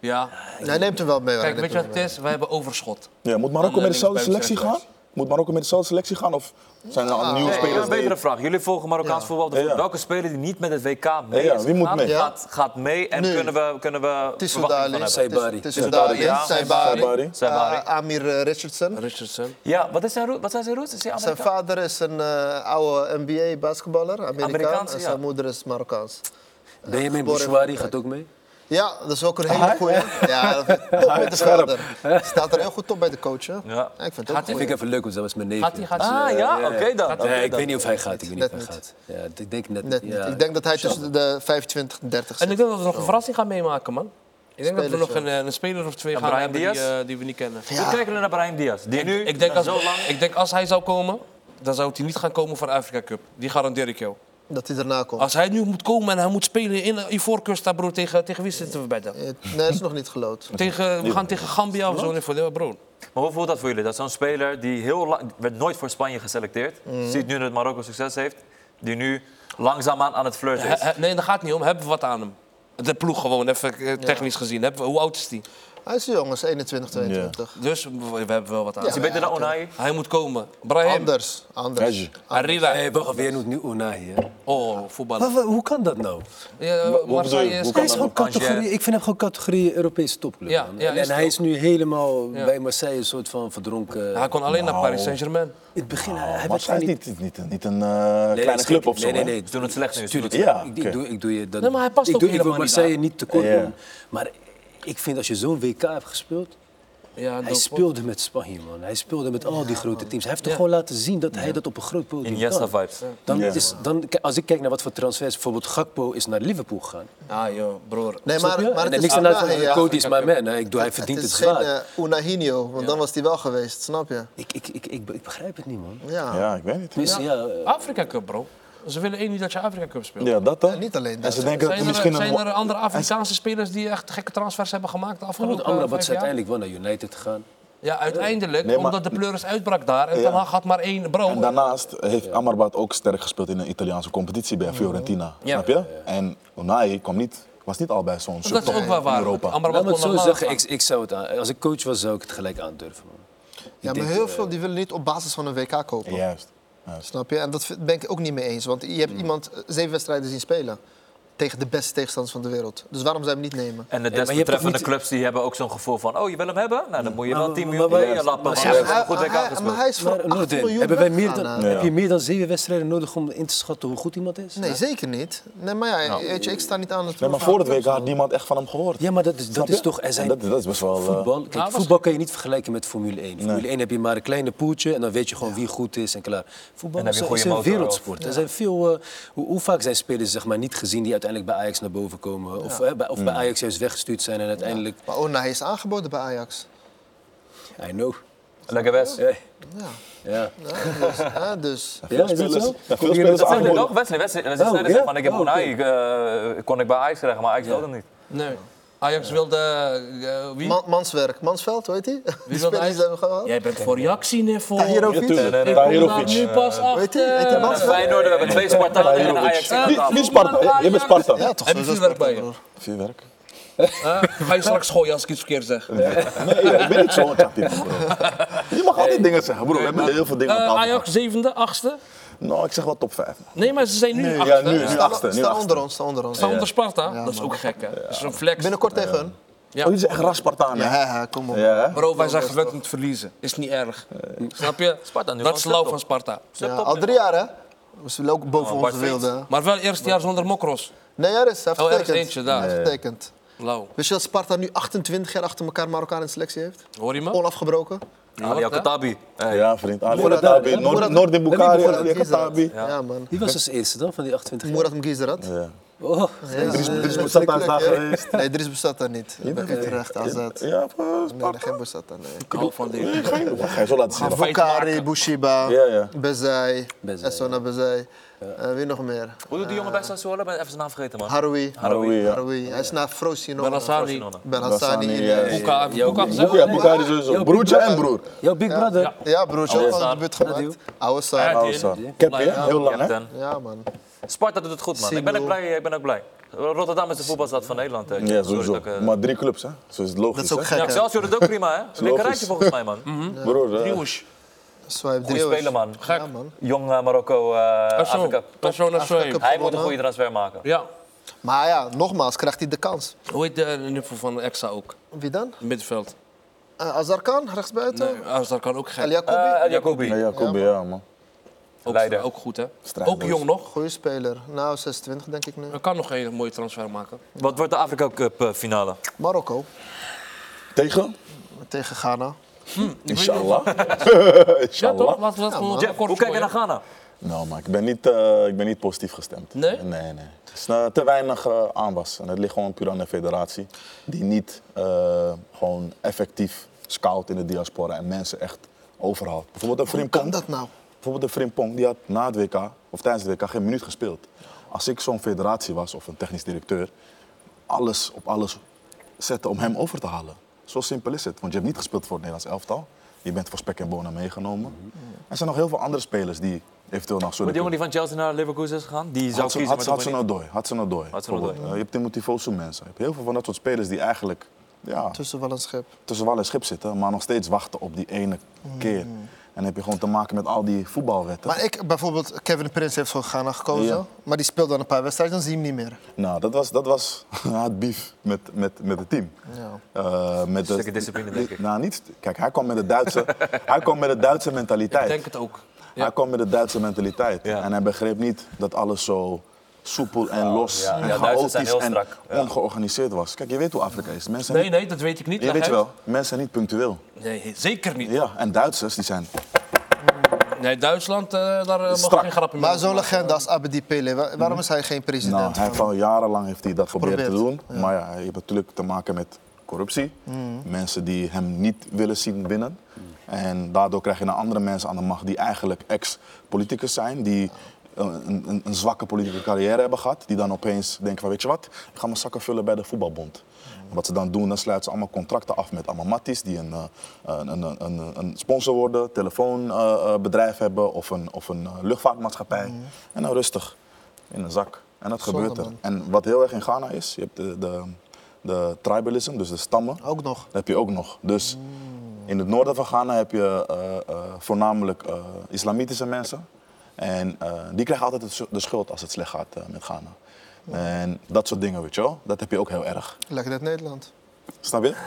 Ja. Hij neemt hem wel mee. hoor. Kijk, Hij weet je wat het is? Wij hebben overschot. Ja, moet Marokko met dezelfde selectie gaan? Moet Marokko met dezelfde selectie gaan? Of zijn er al nieuwe Nee, spelers? een betere vraag. Jullie volgen Marokkaans Ja. voetbal. Dus welke speler die niet met het WK mee Ja, is wie moet mee? Gaat, gaat mee en Nu. kunnen we, kunnen we Tissoudali. Saibari. Tissoudali, Ja, Saibari. Eh, Amir eh, Richardson. Richardson. Ja, wat, is zijn wat zijn zijn roots? Is hij Zijn vader is een eh, oude NBA-basketballer, Amerikaan. Amerikaanse, En ja. zijn moeder is Marokkaans. Benjamin in Bouchouari gaat ook mee. Ja, dat is ook een hele goeie. Ja, dat top met de vader. Staat er heel goed op bij de coach. Hè? Ja. Ja, ik vind het ook Gaat vind ik even leuk, want dat was mijn neef. Gaat hij? Gaat hij? Ah ja, oké dan. Gaat Oké Nee, ik dan. weet niet of hij gaat. Ik weet niet of hij niet. gaat. Ja, ik denk net, Net niet. ja. Ik denk dat hij tussen de 25 en 30 En zit. ik denk dat we nog een verrassing gaan meemaken, man. Ik denk dat we nog een, eh, een speler of twee En gaan hebben die, eh, die we niet kennen. Hoe kijken jullie naar Brahim Diaz? Die nu ik, denk als, zo lang... ik denk als hij zou komen, dan zou hij niet gaan komen voor de Afrika Cup. Die garandeer ik jou. Dat hij erna komt. Als hij nu moet komen en hij moet spelen in Ivoorkust, broer, tegen, tegen wie zitten we bij dan? Eh, Nee, dat is nog niet gelood. Tegen, we gaan tegen Gambia of zo. Nee, voor de bro. Maar hoe voelt dat voor jullie? Dat zo'n speler die heel lang... werd nooit voor Spanje geselecteerd. Mhm. Ziet nu dat Marokko succes heeft. Die nu langzaamaan aan het flirten is. he- nee, dat gaat niet om. Hebben we wat aan hem? De ploeg gewoon, even eh, technisch gezien. Hoe oud is hij? Hij is jong, is 21, 22. Dus we, hebben wel wat aan Is hij beter dan Unai? Hij moet komen. Brahim. Anders, anders. Arriba. Hey, wacht jij noemt nu Unai, hè? Oh, Maar voetballer. hoe kan dat nou? Ja? Marseille is... Hij is gewoon Angers. categorie, ik vind hem gewoon categorie Europese topclub. Ja, man. ja, en hij is nu helemaal Ja. bij Marseille een soort van verdronken. Hij kon alleen naar Nou. Paris Saint-Germain. In het begin, hij, hij is niet... niet, een eh, Nee, kleine club of zo. Nee, nee, nee. Ze doen het slecht nu. Tuurlijk, ik, doe, ik doe je dat. Nee, maar hij past ik ook doe, ik wil helemaal niet Marseille niet tekort. Maar ik vind als je zo'n WK hebt gespeeld. Ja, Hij speelde met Spanje, man. Hij speelde met al die grote teams. Hij heeft toch gewoon laten zien dat hij dat op een groot podium Iniesta kan. vibes. Dan Ja. is, dan, als ik kijk naar wat voor transfers, bijvoorbeeld Gakpo is naar Liverpool gegaan. Ah, joh, broer. Nee, maar, maar en het niks is, aan Unai, de ja. Cody is my man. hè. Ik doe, hij Het verdient het, is geen zwaar. uh, Unahino, want dan was hij wel geweest, snap je? Ik, ik, ik, ik, ik begrijp het niet, man. Ja. Ja, ik weet niet. Tenminste, ja. eh, Afrika Cup, bro. Ze willen één niet dat je Afrika Cup speelt. Ja, dat dan. En niet alleen En dat. ze denken dat Zijn er er, misschien zijn een... er andere Afrikaanse spelers die echt gekke transfers hebben gemaakt de afgelopen Amrabat vijf is jaar? uiteindelijk wel naar United gegaan. Ja, uiteindelijk, Nee, maar- omdat de pleuris uitbrak daar. En Ja. Hag had maar één bro. En daarnaast heeft Amrabat ook sterk gespeeld in de Italiaanse competitie bij Fiorentina. Ja. Snap je? En Unai kwam niet, was niet al bij zo'n dat is ook wel in waar. Europa. Amrabat zo zeggen, ik, ik zou het aan, als ik coach was, zou ik het gelijk aandurven. Man. Ja, maar heel veel die willen niet op basis van een WK kopen. Juist. Snap je? En dat ben ik ook niet mee eens. Want je hebt iemand eh, zeven wedstrijden zien spelen. Tegen de beste tegenstanders van de wereld. Dus waarom zou je hem niet nemen? En de desbetreffende niet- clubs die hebben ook zo'n gevoel van... oh, je wil hem hebben? Nou, dan moet je wel 10 maar- miljoen mee lappen. maar- maar- hij is voor Maar 8 Noordin, miljoen hebben wij, meer weggegaan, dan, hè? Ja. heb je meer dan zeven wedstrijden nodig om in te schatten hoe goed iemand is? Nee, zeker niet. Nee, maar ja, weet je, ik sta niet aan het... Nee, maar voor het WK had niemand echt van hem gehoord. Ja, maar dat is, dat is toch... Er zijn dat, dat is best wel... eh, voetbal, kijk, voetbal kan je niet vergelijken met Formule 1. Formule 1 heb je maar een kleine poeltje en dan weet je gewoon wie goed is en klaar. Voetbal is, een wereldsport. Er zijn veel, eh, hoe, hoe vaak zijn spelers zeg maar, niet gezien die uiteindelijk bij Ajax naar boven komen? Of, bij, of bij Ajax juist weggestuurd zijn en uiteindelijk... Maar Onai is aangeboden bij Ajax. I know. Lekker best. Ja. Ja, Ja. ja dus... ja, dus. Ja, Dat dat zeg ik ook. Wesley, Wesley, Wesley Oh, zeiden ja? van, ik heb Oh, Unai, eh, kon ik bij Ajax krijgen, maar Ajax wilde niet. Nee. Ajax wilde... eh, wie? Man, manswerk. Mansveld, heet hij? Die wilde Ajax? hebben gehad. Jij bent voor Jaxi-niveau. Tahirovic. Ja, tuurlijk. Ik kom daar nu pas Weet je, achter. weet je Dat is Feyenoord, we hebben twee Spartanen en een Ajax. Wie, wie is Sparta? Je bent Sparta. Ja, toch Heb je vuurwerk bij je? Broer. Vuurwerk. Eh, ga je straks gooien als ik iets verkeerd zeg. Nee, ik ben niet zo'n bro. Je mag altijd dingen zeggen, bro. We hebben heel veel dingen op Eh, tafel. Ajax zevende, achtste. Nou, ik zeg wel top 5. Nee, maar ze zijn nu Nee, achtste. ja, nu, nu Staan onder ons, staan onder ons. staan onder Sparta. Ja, dat is ook gek, hè? Dat is een flex. Binnenkort tegen hun. Ja. Oh, die is echt ras Spartaan, Ja, kom op. Ja? Bro, wij zijn gewend om te verliezen. Is niet erg. Snap je? Sparta nu dat is lauw van. Sparta. Ja, al drie jaar, hè? We zullen ook boven Oh, onze wilde. Maar wel eerste jaar zonder Mokros. Nee, er is. Hij heeft Oh, er is getekend. eentje daar. Getekend. Lauw. Wist je dat Sparta nu 28 jaar achter elkaar Marokkaan in selectie heeft? Hoor je me? Onafgebroken. Ali Al-Khattabi. Hey. Ja, vriend. Ali Murat- Katabi, Murat- Noord- Noordin Bukhari, Ali. Ja, man. Wie was als eerste dan van die 28 jaar? Murat Mgizarat. Ja. Oh, Dries- Ja, Dries ja, Boussata is daar ja. geweest. Nee, Dries bestaat daar niet. Bij Utrecht, AZ. Ja, Nee, geen Boussata, nee. Ik hou van dit. Wat ga je zo laten zien? Bushiba, Ja, ja. Bezai, Bezai, Essona Bezai. Eh, wie nog meer? Hoe doet die jongen bij Sassuolo? Ik ben even zijn naam vergeten, man. Haroui. Hij is naar Frosinone. Benassani. Ben Hassani. Eh, Boeka, Bukhari sowieso. Broertje en broer. Jouw big brother. Ja. Ja, broertje, al de buurt gemaakt. Oude Saan. Heel lang, hè? Ja, man. Sparta doet het goed, man. Ik ben ook blij. Ik ben ook blij. Rotterdam is de voetbalstad van Nederland. hè. Ja, sowieso. ik, eh, Maar drie clubs, hè? Zo is het logisch, Dat is ook gek, Ja? Excelsior doet ook prima, hè? Een logisch. rijtje volgens mij, man. Broer, eh, Driehoes. Swipe Goeie drie. speler, man. Gek. Ja, man. Jong eh, Marokko, eh Persoon. Afrika. Persoon naar Afrika. Hij moet een goede transfer maken. Ja. Maar ja, nogmaals, krijgt hij de kans. Hoe heet de niveau van Exa ook? Wie dan? Middenveld. Uh, Azarkan, rechtsbuiten. Nee, Azar kan ook El gek. Eh, El ja, Jacobi, ja, man. Ook, Leider. ook goed, hè? Strijdloos. Ook jong nog. Goeie speler. Nou, 26 denk ik nu. Hij kan nog een mooie transfer maken. Wat wordt de Afrika Cup eh, finale? Marokko Tegen? tegen Ghana. Inshallah. Ja, Inshallah. toch? Dat gewoon Jeff, kort hoe kijk je naar Ghana? Nou, maar ik ben niet, eh, ik ben niet positief gestemd. Nee? Nee, nee. Het is eh, te weinig aanwas. En het ligt gewoon puur aan de federatie. Die niet eh, gewoon effectief scout in de diaspora en mensen echt overhaalt. Bijvoorbeeld een Hoe kan dat nou? Bijvoorbeeld een Frimpong, die had na het WK, of tijdens het WK, geen minuut gespeeld. Als ik zo'n federatie was, of een technisch directeur, alles op alles zetten om hem over te halen. Zo simpel is het. Want je hebt niet gespeeld voor het Nederlands elftal. Je bent voor spek en bonen meegenomen. Er zijn nog heel veel andere spelers die eventueel nog zo... Met die jongen die van Chelsea naar Leverkusen is gegaan? Die zou kiezen, maar. Hudson-Odoi. Hudson-Odoi. Hudson-Odoi. bijvoorbeeld. Eh, Je hebt Timothy Fosu mensen. Je hebt heel veel van dat soort spelers die eigenlijk ja, Tussen wel een schip. tussen wal en schip zitten, maar nog steeds wachten op die ene keer. En dan heb je gewoon te maken met al die voetbalwetten. Maar ik, bijvoorbeeld, Kevin Prins heeft voor Ghana gekozen. Ja. Maar die speelt dan een paar wedstrijden, dan zie je hem niet meer. Nou, dat was, dat was had beef met, met, met het team. Ja. Eh, met de- Stukken discipline, denk ik. Nou, niet, kijk, hij kwam met de Duitse, hij kwam met de Duitse mentaliteit. Ik denk het ook. Ja. Hij kwam met de Duitse mentaliteit. Ja. En hij begreep niet dat alles zo soepel en los ja. en Ja, Duitsers zijn chaotisch heel en. Ja. ongeorganiseerd was. Kijk, je weet hoe Afrika is. Mensen Nee, niet, nee, dat weet ik niet. je weet uit. wel, mensen zijn niet punctueel. Nee, zeker niet. Ja, en Duitsers die zijn Nee, Duitsland, eh, daar eh, mag Strak. geen grapje Maar meer zo'n legende als Abedi Pele, waarom is hij geen president? Nou, hij heeft van- al jarenlang heeft hij dat geprobeerd te doen. Maar ja, je hebt natuurlijk te maken met corruptie. Mensen die hem niet willen zien winnen. En daardoor krijg je dan andere mensen aan de macht die eigenlijk ex-politicus zijn. Die een, een, een zwakke politieke carrière hebben gehad, die dan opeens denken van weet je wat, ik ga mijn zakken vullen bij de voetbalbond. En Wat ze dan doen, dan sluiten ze allemaal contracten af met allemaal matties die een, eh, een, een, een, een sponsor worden, telefoonbedrijf hebben of een, of een eh, luchtvaartmaatschappij. En dan rustig in een zak. En dat gebeurt er. En wat heel erg in Ghana is, je hebt de, de, de tribalism, dus de stammen. Ook nog. Dat heb je ook nog. Dus in het noorden van Ghana heb je eh, eh, voornamelijk eh, islamitische mensen. En eh, die krijgen altijd de sch- de schuld als het slecht gaat eh, met Ghana. En dat soort dingen, weet je wel. Dat heb je ook heel erg. Lekker net Nederland. Snap je?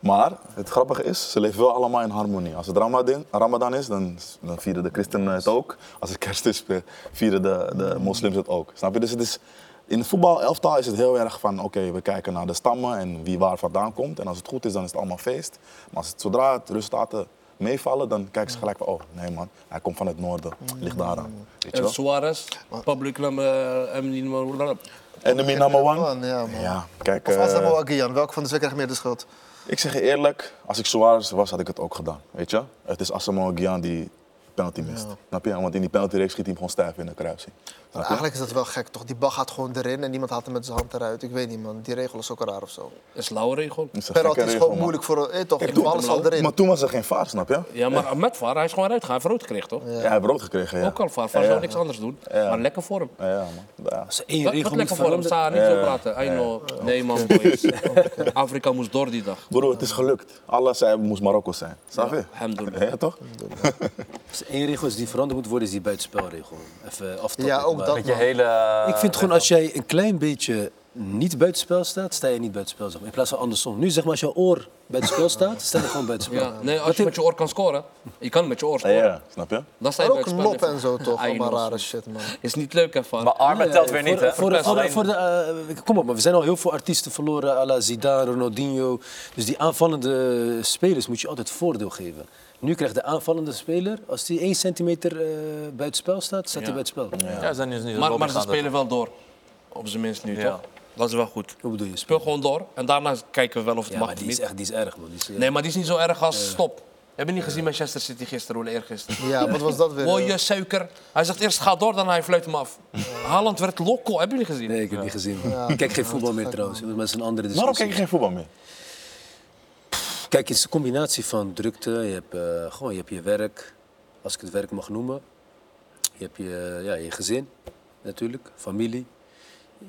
Maar het grappige is, ze leven wel allemaal in harmonie. Als het Ramadan, Ramadan is, dan, dan vieren de christenen het ook. Als het kerst is, eh, vieren de, de moslims het ook. Snap je? Dus het is, in het voetbalelftal is het heel erg van, oké, we kijken naar de stammen en wie waar vandaan komt. En als het goed is, dan is het allemaal feest. Maar als het, zodra het resultaten meevallen, dan kijken ze gelijk van, oh nee man, hij komt van het noorden, ligt daaraan. Weet je En wel? Suarez, public number, number, Enemy number one? Ja, man. Ja, kijk. Of eh, Asamoah Gyan, welke van de twee krijgt meer de schuld? Ik zeg je eerlijk, als ik Suarez was, had ik het ook gedaan. Weet je? Het is Asamoah Gyan die penalty mist. Snap je? Want in die penaltyreeks schiet hij hem gewoon stijf in de kruising. Maar eigenlijk is dat wel gek, toch? Die bal gaat gewoon erin en niemand haalt hem met zijn hand eruit. Ik weet niet, man. Die regel is ook raar of zo. is lauwe regel. Dat is Penalty is gewoon moeilijk voor... Eh, toch? Is nou. al erin. Maar toen was er geen VAR, snap je? Ja, maar met VAR, hij is gewoon eruit gegaan. Hij heeft rood gekregen, toch? Ja, hij heeft rood gekregen, ja. Ook al. VAR Ja, zou niks anders doen. Ja. Maar lekker voor hem. Ja, ja, man. Ja. Er één Dat, regel dat moet lekker voor hem. veranderen... Sta niet zo praten. I know. Nee, man, boys. Afrika moest door die dag. Broer, het is gelukt. Allah zei, het moest Marokko zijn. Snap je? Alhamdulillah. Ja, toch? Één regel is die veranderd moet worden, is die buitenspelregel. Even aftappen. Ja, ook dat, Met je man. hele... Ik vind gewoon als jij een klein beetje niet buitenspel staat, sta je niet buitenspel. Zeg maar. In plaats van andersom. Nu zeg maar als je oor buitenspel staat, sta je gewoon buitenspel. Ja, nee, als je met je oor kan scoren, je kan met je oor scoren. ja, snap je? Dan sta je Maar ook lop en zo, toch? Allemaal rare shit, man. Is niet leuk, VAR. Maar armen telt weer niet, voor, hè? Voor, de- voor, de- Alleen- voor de, eh, kom op, maar we zijn al heel veel artiesten verloren, à la Zidane, Ronaldinho. Dus die aanvallende spelers moet je altijd voordeel geven. Nu krijgt de aanvallende speler, als die 1 centimeter eh buitenspel staat, staat hij buitenspel. Ja, ze zijn dus niet Maar, maar ze spelen wel door. Op zijn minst nu, Ja. toch? Dat is wel goed. Hoe bedoel je? Speel gewoon door en daarna kijken we wel of het Ja, mag maar die is, echt, die is erg, man. Die is, eh, Nee, maar die is niet zo erg als stop. Heb je niet gezien Manchester City gisteren, hoe eergisteren? Ja, wat was dat weer? Mooie suiker. Hij zegt eerst ga door, dan hij fluit hem af. Haaland werd loco, heb je niet gezien? Nee, ik heb niet gezien. Ik kijk geen voetbal meer trouwens. Dat is een andere discussie. Waarom kijk je geen voetbal meer? Kijk, het is een combinatie van drukte. Je hebt, eh, gewoon, je hebt je werk, als ik het werk mag noemen. Je hebt je, ja, je gezin, natuurlijk, familie.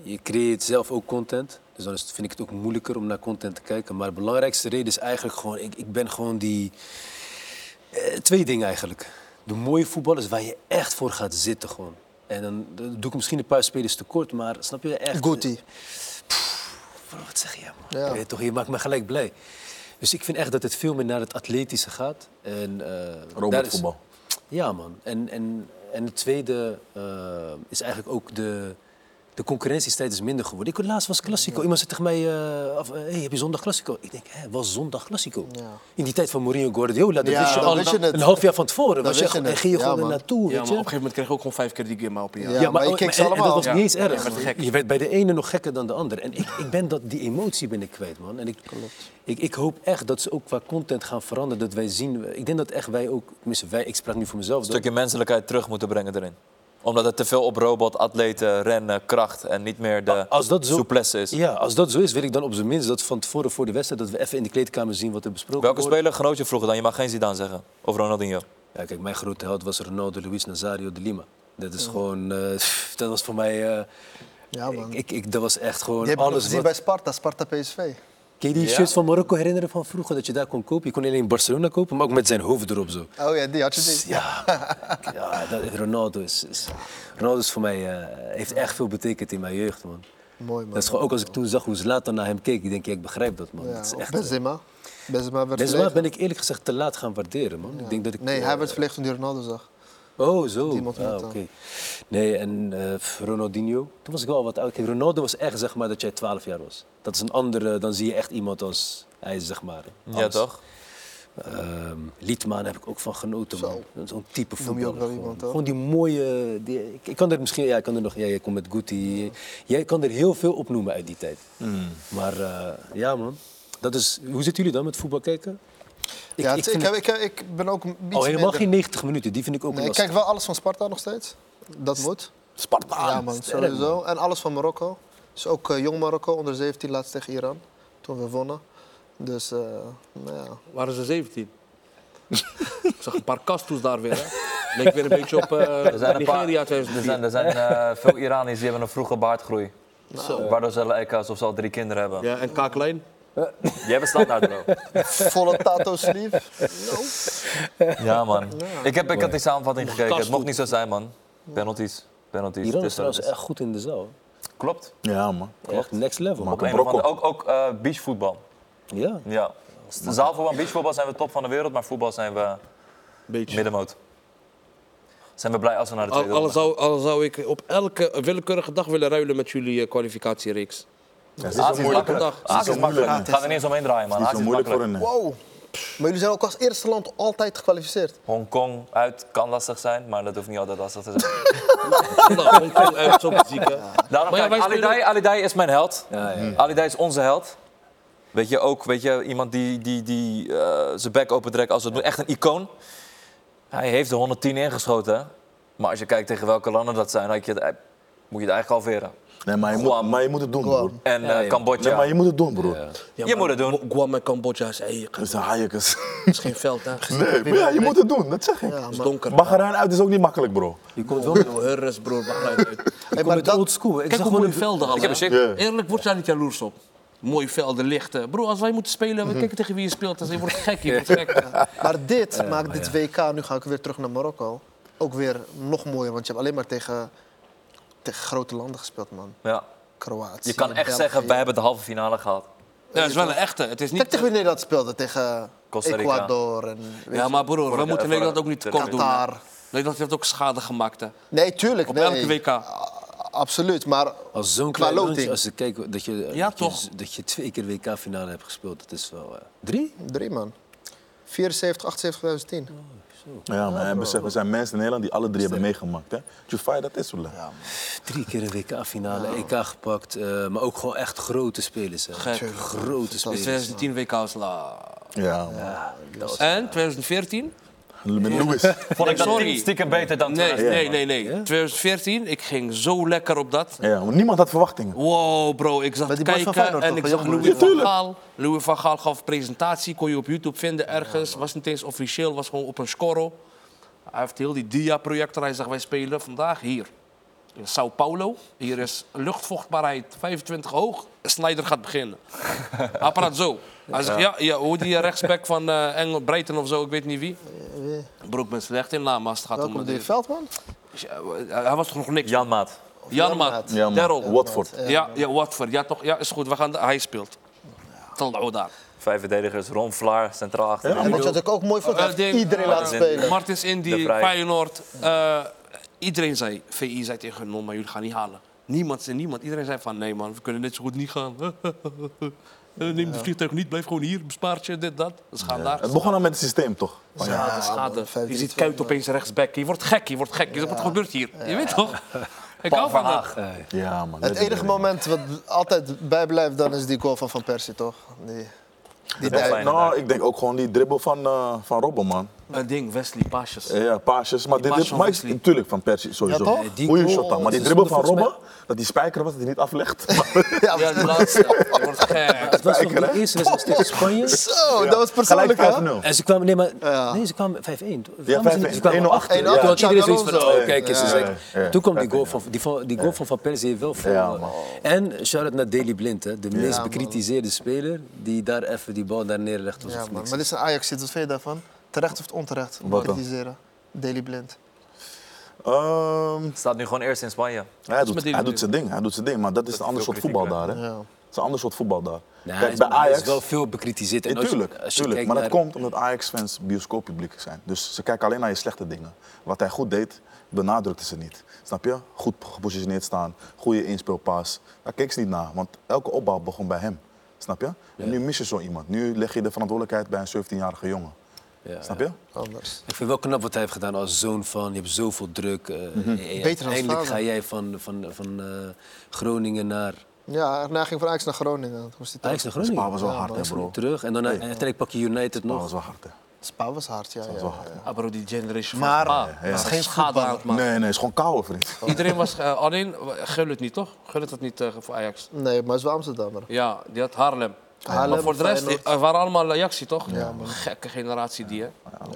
Je creëert zelf ook content. Dus dan vind ik het ook moeilijker om naar content te kijken. Maar de belangrijkste reden is eigenlijk gewoon... Ik, ik ben gewoon die... eh, twee dingen eigenlijk. De mooie voetballers waar je echt voor gaat zitten gewoon. En dan, dan doe ik misschien een paar spelers tekort, maar snap je echt... Guti. Wat zeg je, man? Ja. Je, toch, je maakt me gelijk blij. Dus ik vind echt dat het veel meer naar het atletische gaat. En, eh, is- Robotvoetbal. Ja, man. En, en, en het tweede eh, is eigenlijk ook de, de concurrentiestijd is minder geworden. Ik laatst was Classico. Iemand zei tegen mij, eh, af, eh, hey, heb je zondag Classico? Ik denk, hè, was zondag Classico? Ja. In die tijd van Mourinho Guardiola, dat Ja, wist je al wist je een half jaar van tevoren. Was je, je en ging je Ja, gewoon er man. naartoe, Ja, weet maar op je? een gegeven moment kreeg ik ook gewoon vijf keer die game op een jaar. Ja, maar je ook- keek ze en- en allemaal. dat was Ja. niet eens Ja, erg. je werd gek. Je werd bij de ene nog gekker dan de ander. En ik, ik ben dat, die emotie ben ik kwijt, man. En ik, ik, ik hoop echt dat ze ook qua content gaan veranderen. Dat wij zien... Ik denk dat echt wij ook... Tenminste, wij, ik spraak nu voor mezelf. Een stukje menselijkheid terug moeten brengen erin. Omdat het te veel op robot, atleten, rennen, kracht en niet meer de Als dat zo- souplesse is. Ja, als dat zo is, wil ik dan op zijn minst dat van tevoren voor de wedstrijd... dat we even in de kleedkamer zien wat er besproken Welke wordt. speler genoot je vroeger dan? Je mag geen Zidane zeggen. Of Ronaldinho. Ja, kijk, mijn grote held was Ronaldo Luis Nazario de Lima. Dat is gewoon... eh, dat was voor mij... eh, Ja, man. ik, ik, dat was echt gewoon Die heb ik nog alles gezien wat... bij Sparta, Sparta PSV. Kun je die Ja? shirts van Marokko herinneren van vroeger? Dat je daar kon kopen? Je kon alleen in Barcelona kopen, maar ook met zijn hoofd erop zo. Oh ja, die had je niet. Ja, ja dat, Ronaldo is, is, Ronaldo is voor mij, eh, heeft echt veel betekend in mijn jeugd, man. Mooi, man. Dat is gewoon, ook als ik toen zag hoe Zlatan naar hem keek, ik denk, ja, ik begrijp dat, man. Ja, dat is echt, Benzema. Benzema werd Benzema ben ik eerlijk gezegd te laat gaan waarderen, man. Ik denk dat ik, Nee, eh, hij werd verlegen toen hij Ronaldo zag. Oh, zo. Die iemand Ah, oké. eh, Nee, en eh, Ronaldinho, toen was ik wel wat oud. Kijk, Ronaldo was echt, zeg maar, dat jij 12 jaar was. Dat is een andere, dan zie je echt iemand als, hij zeg maar. Ja, toch? Ehm Liedman heb ik ook van genoten, Zo. man. Zo'n type Noem je ook wel Gewoon, iemand, hoor. gewoon die mooie... Die, ik, ik kan er misschien... Ja, ik kan er nog... Ja, jij komt met Guti. Jij kan er heel veel opnoemen uit die tijd. Hmm. Maar eh, ja, man. Dat is, hoe zitten jullie dan met voetbal kijken? Ik, ja, ik ik, vind heb, het- ik, ben ook een beetje oh, helemaal minder. geen 90 minuten. Die vind ik ook Nee, ik lastig. kijk wel alles van Sparta nog steeds. Dat moet. Spartaan. Ja, man, sowieso. En alles van Marokko. Dus ook eh, jong Marokko, onder 17, laatst tegen Iran. Toen we wonnen. Dus, eh, nou ja. Waren ze 17? ik zag een paar kastoes daar weer. Hè. Leek weer een beetje op eh, Er zijn een paar- Nigeria Er 2004. zijn, er zijn eh, veel Iraniërs die hebben een vroege baardgroei. Zo. Waardoor ze lijken alsof ze al drie kinderen hebben. Ja, en kaaklijn? Jij bent standaard, bro. Volle tato sleeve. Ja, man. Ik heb, ik had die samenvatting gekeken. Het mocht niet zo zijn, man. Penalties. Penalties. Iran is trouwens echt goed in de zaal. Klopt. Ja, man. Echt next level. Brokkel. andere- ook ook eh, beachvoetbal. Ja. Ja. Zaalvoetbal en beachvoetbal zijn we top van de wereld, maar voetbal zijn we Beetje. middenmoot. Zijn we blij als we naar de tweede al, zou, al zou ik op elke willekeurige dag willen ruilen met jullie eh, kwalificatiereeks. Ja, het is gaan. zo Azië is moeilijk. makkelijk. dag. Azië is moeilijk, Gaat er niet eens omheen draaien, man. Het is moeilijk voor hen. Wow. Maar jullie zijn ook als eerste land altijd gekwalificeerd. Hongkong uit kan lastig zijn, maar dat hoeft niet altijd lastig te zijn. Hongkong uit, zo muziek, hè. Daarom, Maar ja, kijk, wij Ali spelen- Dai- Ali Dai is mijn held. Ja, ja. Ali Dai is onze held. Weet je, ook weet je, iemand die, die, die eh, zijn bek opentrekt als het moet. Echt een icoon. Hij heeft de 110 ingeschoten. hè. Maar als je kijkt tegen welke landen dat zijn, het, moet je het eigenlijk halveren. Nee, maar je, Guam. moet, maar je moet het doen, Guam. broer. En Ja, eh, ja. Cambodja. Nee, maar je moet het doen, broer. Ja. Ja, Je moet het doen. Guam en Cambodja is, Dat is een het is geen veld, hè. Het Nee, maar ja, je moet het doen, dat zeg ik. Ja, is maar, donker. Bahrein uit is ook niet makkelijk, bro. Je komt wel met, Hurres, broer. Bahrein uit. Hey, kom met old school. Ik Kijk zag gewoon mooie een velden al. Ik. Eerlijk, word je daar niet jaloers op. Mooie velden, lichten. Bro, als wij moeten spelen, we kijken tegen wie je speelt. Dan je wordt gek, je wordt gek. maar dit maakt dit WK, nu ga ik weer terug naar Marokko, ook weer nog mooier. Want je hebt alleen maar tegen, tegen grote landen gespeeld, man. Ja. Kroatië. Je kan echt België. zeggen, wij hebben de halve finale gehad. Ja, het is wel een echte. Het is Kijk niet... tegen wie Nederland speelde, tegen Costa Rica. Ecuador en Ja, maar broer, we de- moeten Nederland de- ook niet tekort doen. Qatar. Nederland heeft ook schade gemaakt, hè. Nee, tuurlijk. Op nee. elke WK. Absoluut, maar Als zo'n klein landje, als je kijkt dat je, Ja, dat, toch? Je, dat je twee keer WK-finale hebt gespeeld, dat is wel... eh, drie? drie man. 74, 78, 2010. Ja, maar en besef, er zijn mensen in Nederland die alle drie hebben meegemaakt. Hè? Jufai, dat is wel. Ja, Drie keer een WK-finale, EK gepakt, eh, maar ook gewoon echt grote spelers. Hè. Gek. Grote Dus spelers. 2010 WK was la. ja man. En 2014? Met Louis. Vond ik dat Sorry. team stiekem beter dan Nee, 2010. nee, nee, nee. 2014, ik ging zo lekker op dat. Ja, want niemand had verwachtingen. Wow, bro, ik zag die boys van kijken Feyenoord en toch, ik zag Louis van tuurlijk. Gaal. Louis van Gaal gaf presentatie, kon je op YouTube vinden ergens. Was niet eens officieel, was gewoon op een scorro. Hij heeft heel die dia-projector. Hij zegt, wij spelen vandaag hier. In Sao Paulo. Hier is luchtvochtbaarheid 25 hoog. Snyder gaat beginnen. Hij praat zo. Hij zegt, ja, ja hoe die rechtsback van eh Engel, Brighton of zo, ik weet niet wie. Bro, ik ben slecht in naam als het gaat om... Welkom, de- die Veldman. Hij was toch nog niks? Jan Maat. Jan Maat. Ja. Daryl. Watford. Ja, ja, Watford. Ja, toch? Ja, is goed. We gaan de- hij speelt. Tal daar. Vijf verdedigers, Ron Vlaar, centraal achterin. En wat je ook mooi vond, Eh, iedereen eh, laten spelen. Martins Indy. Feyenoord. eh, iedereen zei, VI zei tegen hun, maar jullie gaan niet halen. Niemand zei niemand. Iedereen zei van, nee man, we kunnen net zo goed niet gaan. Eh, Neem de vliegtuig niet, blijf gewoon hier, bespaart je dit, dat. Dus gaan daar. Het begon al met het systeem, toch? Ja. Is schade. Je ziet Kuit opeens rechtsback. Je wordt gek, je wordt gek. Je wat gebeurt hier? Je weet toch? Ik hou van dat. ja, man. Het enige moment wat altijd bijblijft, dan is die goal van Van Persie, toch? Die, die. Nou, ik denk ook gewoon die dribbel van, eh van Robben, man. Een ding, Wesley Paasjes. Ja, paasjes. Maar dit, paas dit, van maar ik- Wesley. natuurlijk van Persie, sowieso. Ja, toch? Die Goeie goal, shot dan. Maar die dribbel van Robben, dat die spijker was, dat hij niet aflegt. Ja, Ja, de laatste. Je wordt gek. Het was hè? de eerste wedstrijd tegen Spanje? Zo, dat was persoonlijk, Gelijk hè? 5-0. En ze kwamen, nee, maar, Ja. nee, ze kwamen 5-1. Ja, Kwamen ze niet- 5-1. Ze kwamen 1-0 achter. achter. Toen had Ja, iedereen zoiets van, Alonso. oh, kijk eens. Ja, ze zei- ja, ja. Toen kwam die 5-1. goal van, die, van, die goal van Van Persie heeft wel veel. Ja, man. en shout-out naar Daley Blind, hè, de meest man. bekritiseerde speler die daar even die bal daar neerlegt. alsof Ja, man. Maar dit is een Ajax, wat vind je daarvan? Terecht of onterecht? Wat dan? Kritiseren. Daily Blind. Ehm, Staat nu gewoon eerst in Spanje. hij, doet, hij doet zijn ding, hij doet zijn ding. Maar dat is een ander soort voetbal daar, hè? Ja. Het is een ander soort voetbal daar. Nee, Kijk, bij Ajax... is wel veel bekritiseerd. En Ja, als je- tuurlijk, als je tuurlijk. maar dat naar- komt omdat Ajax-fans bioscooppubliek zijn. Dus ze kijken alleen naar je slechte dingen. Wat hij goed deed, benadrukte ze niet. Snap je? Goed gepositioneerd staan, goede inspeelpaas. Daar keek ze niet naar, want elke opbouw begon bij hem. Snap je? En nu mis je zo iemand. Nu leg je de verantwoordelijkheid bij een 17-jarige jongen. Ja, Snap je? Anders. Ik vind wel knap wat hij heeft gedaan als zoon van. Je hebt zoveel druk. eh, Beter dan uiteindelijk vader. ga jij van, van, van eh, Groningen naar Ja, hij ging van Ajax naar Groningen. Toen moest hij Ajax naar Spa Groningen. was wel Ja, hard, hè, bro. Terug en dan uiteindelijk pak je United Spa nog. was wel hard, hè. Spa was hard, ja. Ja, is wel ja. hard. man. Ah, bro, die generation Maar- Spa, Het is geen schade aan het maken. Nee, nee, het is gewoon koude, vriend. Iedereen was eh, alleen, Gullit niet toch? Gullit had niet eh, voor Ajax. Nee, maar het is wel Amsterdammer. Ja, die had Haarlem. Maar voor de rest, Feyenoord. eh, waren allemaal Ajaxie toch? Ja, Gekke generatie die, hè?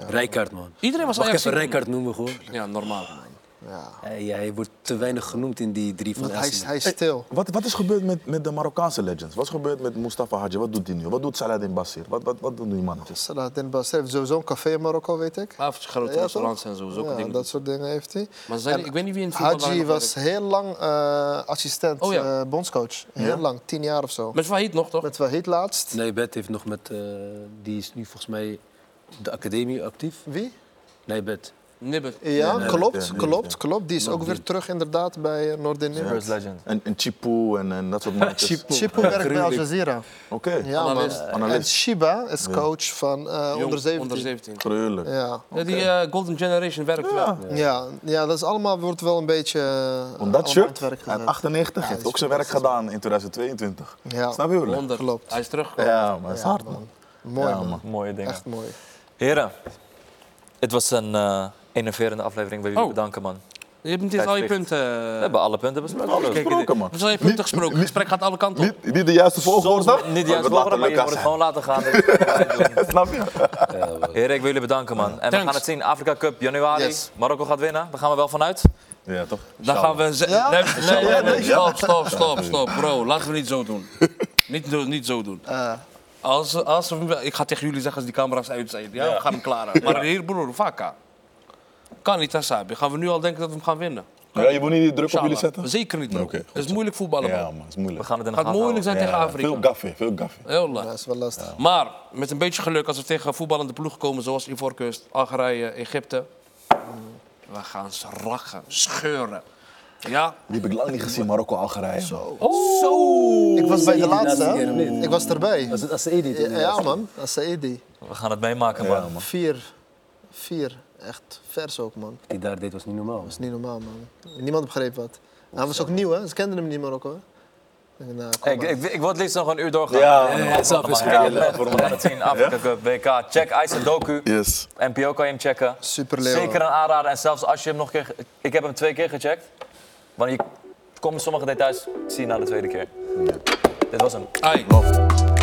Rijkaard, man. Iedereen was Mag ik even Rijkaard noemen, gewoon? Ja, normaal. Ja. Hij, hij wordt te weinig genoemd in die drie van hij, hij is stil. Wat, wat is gebeurd met, met de Marokkaanse legends? Wat is gebeurd met Mustafa Hadji? Wat doet hij nu? Wat doet Saladin Basir? Wat, wat, wat doen die mannen? Salah Basser heeft sowieso een café in Marokko, weet ik. Hij heeft grote Ja, restaurants en zo. Ja, dat soort dingen heeft hij. Maar zijn, En ik weet niet wie in het nog was werkt. heel lang eh, assistent, Oh ja. eh, bondscoach. Heel Ja? lang, tien jaar of zo. Met Fahid nog toch? Met Wahid laatst. Nee, Bet heeft nog met... eh, die is nu volgens mij de academie actief. Wie? Nee. Nibbet. Ja, nee, klopt, nee, klopt, klopt. Die is ook weer terug inderdaad bij uh, Noordin First legend. En, en Chipu en, en dat soort mannetjes. Chipo werkt bij Al. Jazeera. Oké, Ja. Analist. En. Shiba is coach van eh, Jong, onder 17. Onder 17. gruwelijk. Ja. Ja, die eh, Golden Generation werkt wel. Ja, ja, dat is allemaal, wordt wel een beetje eh, dat shirt het werk uit gezet. 98 Ja, heeft dat ook zijn werk gedaan in 2022. Ja. Snap je wel? 100. Klopt. Hij is teruggekomen. Ja, maar het is Ja, hard, man. man. Mooi, Ja, man. man. Mooie dingen. Echt mooi. Heren, het was een eh enerverende aflevering. Wil jullie Oh. bedanken, man. Je hebt niet al je punten... We hebben alle punten besproken. Alles man. We hebben al je punten gesproken. Het gesprek gaat alle kanten op. Niet, niet de juiste volgorde. Soms niet juist maar volgorde, maar je moet het gewoon laten gaan. Dat is wat wij doen. Snap je? Heren, ik wil jullie bedanken, man. En we gaan het zien. Afrika Cup, januari. Yes. Marokko gaat winnen. Daar gaan we wel vanuit. Ja, toch? Dan gaan we... Ja? Nee, nee, nee, nee, Ja. stop, stop, stop, stop. Bro, laten we niet zo doen. Niet, zo- niet zo doen. Eh, Als, als ik ga tegen jullie zeggen als die camera's uit zijn. Ja, we gaan hem klaren. Maar hier, broer, vaka. Kan niet, Sabi. Gaan we nu al denken dat we hem gaan winnen? Ja, je moet niet die druk op jullie zetten? Zeker niet, goed het is zo. moeilijk voetballen, Ja, man. man, is We moeilijk. gaan het in de Het gaat moeilijk zijn Ja, tegen Afrika. Veel gaffie, veel gaffie. Heel dat is wel lastig. Maar met een beetje geluk, als we tegen voetballende ploegen komen zoals Ivoorkust, Algerije, Egypte. We gaan ze rachen, scheuren. Ja? Die heb ik lang niet gezien, Marokko-Algerije. Ik was bij de laatste? Ik was erbij. Was het Assaidi Ja, man. Asaidi. We gaan het meemaken, man. Ja, man. Vier. Vier. Echt vers ook, man. Die daar deed was niet normaal. Dat is niet normaal, man. Niemand begreep wat. Hij was ook nieuw, hè? Ze kenden hem niet in Marokko, hè? Ik denk, nou, Ik, ik, ik wil het liefst nog een uur doorgaan. Ja, Eh, eh, snap ik. Ja, We gaan het zien. Afrika Cup, WK. Check Ice Doku. Yes. NPO kan je hem checken. Super Leo. Zeker een aanrader. En zelfs als je hem nog een keer... Ik heb hem twee keer gecheckt. Want je komt sommige details zie je na de tweede keer. Dit was hem. Ai. Love.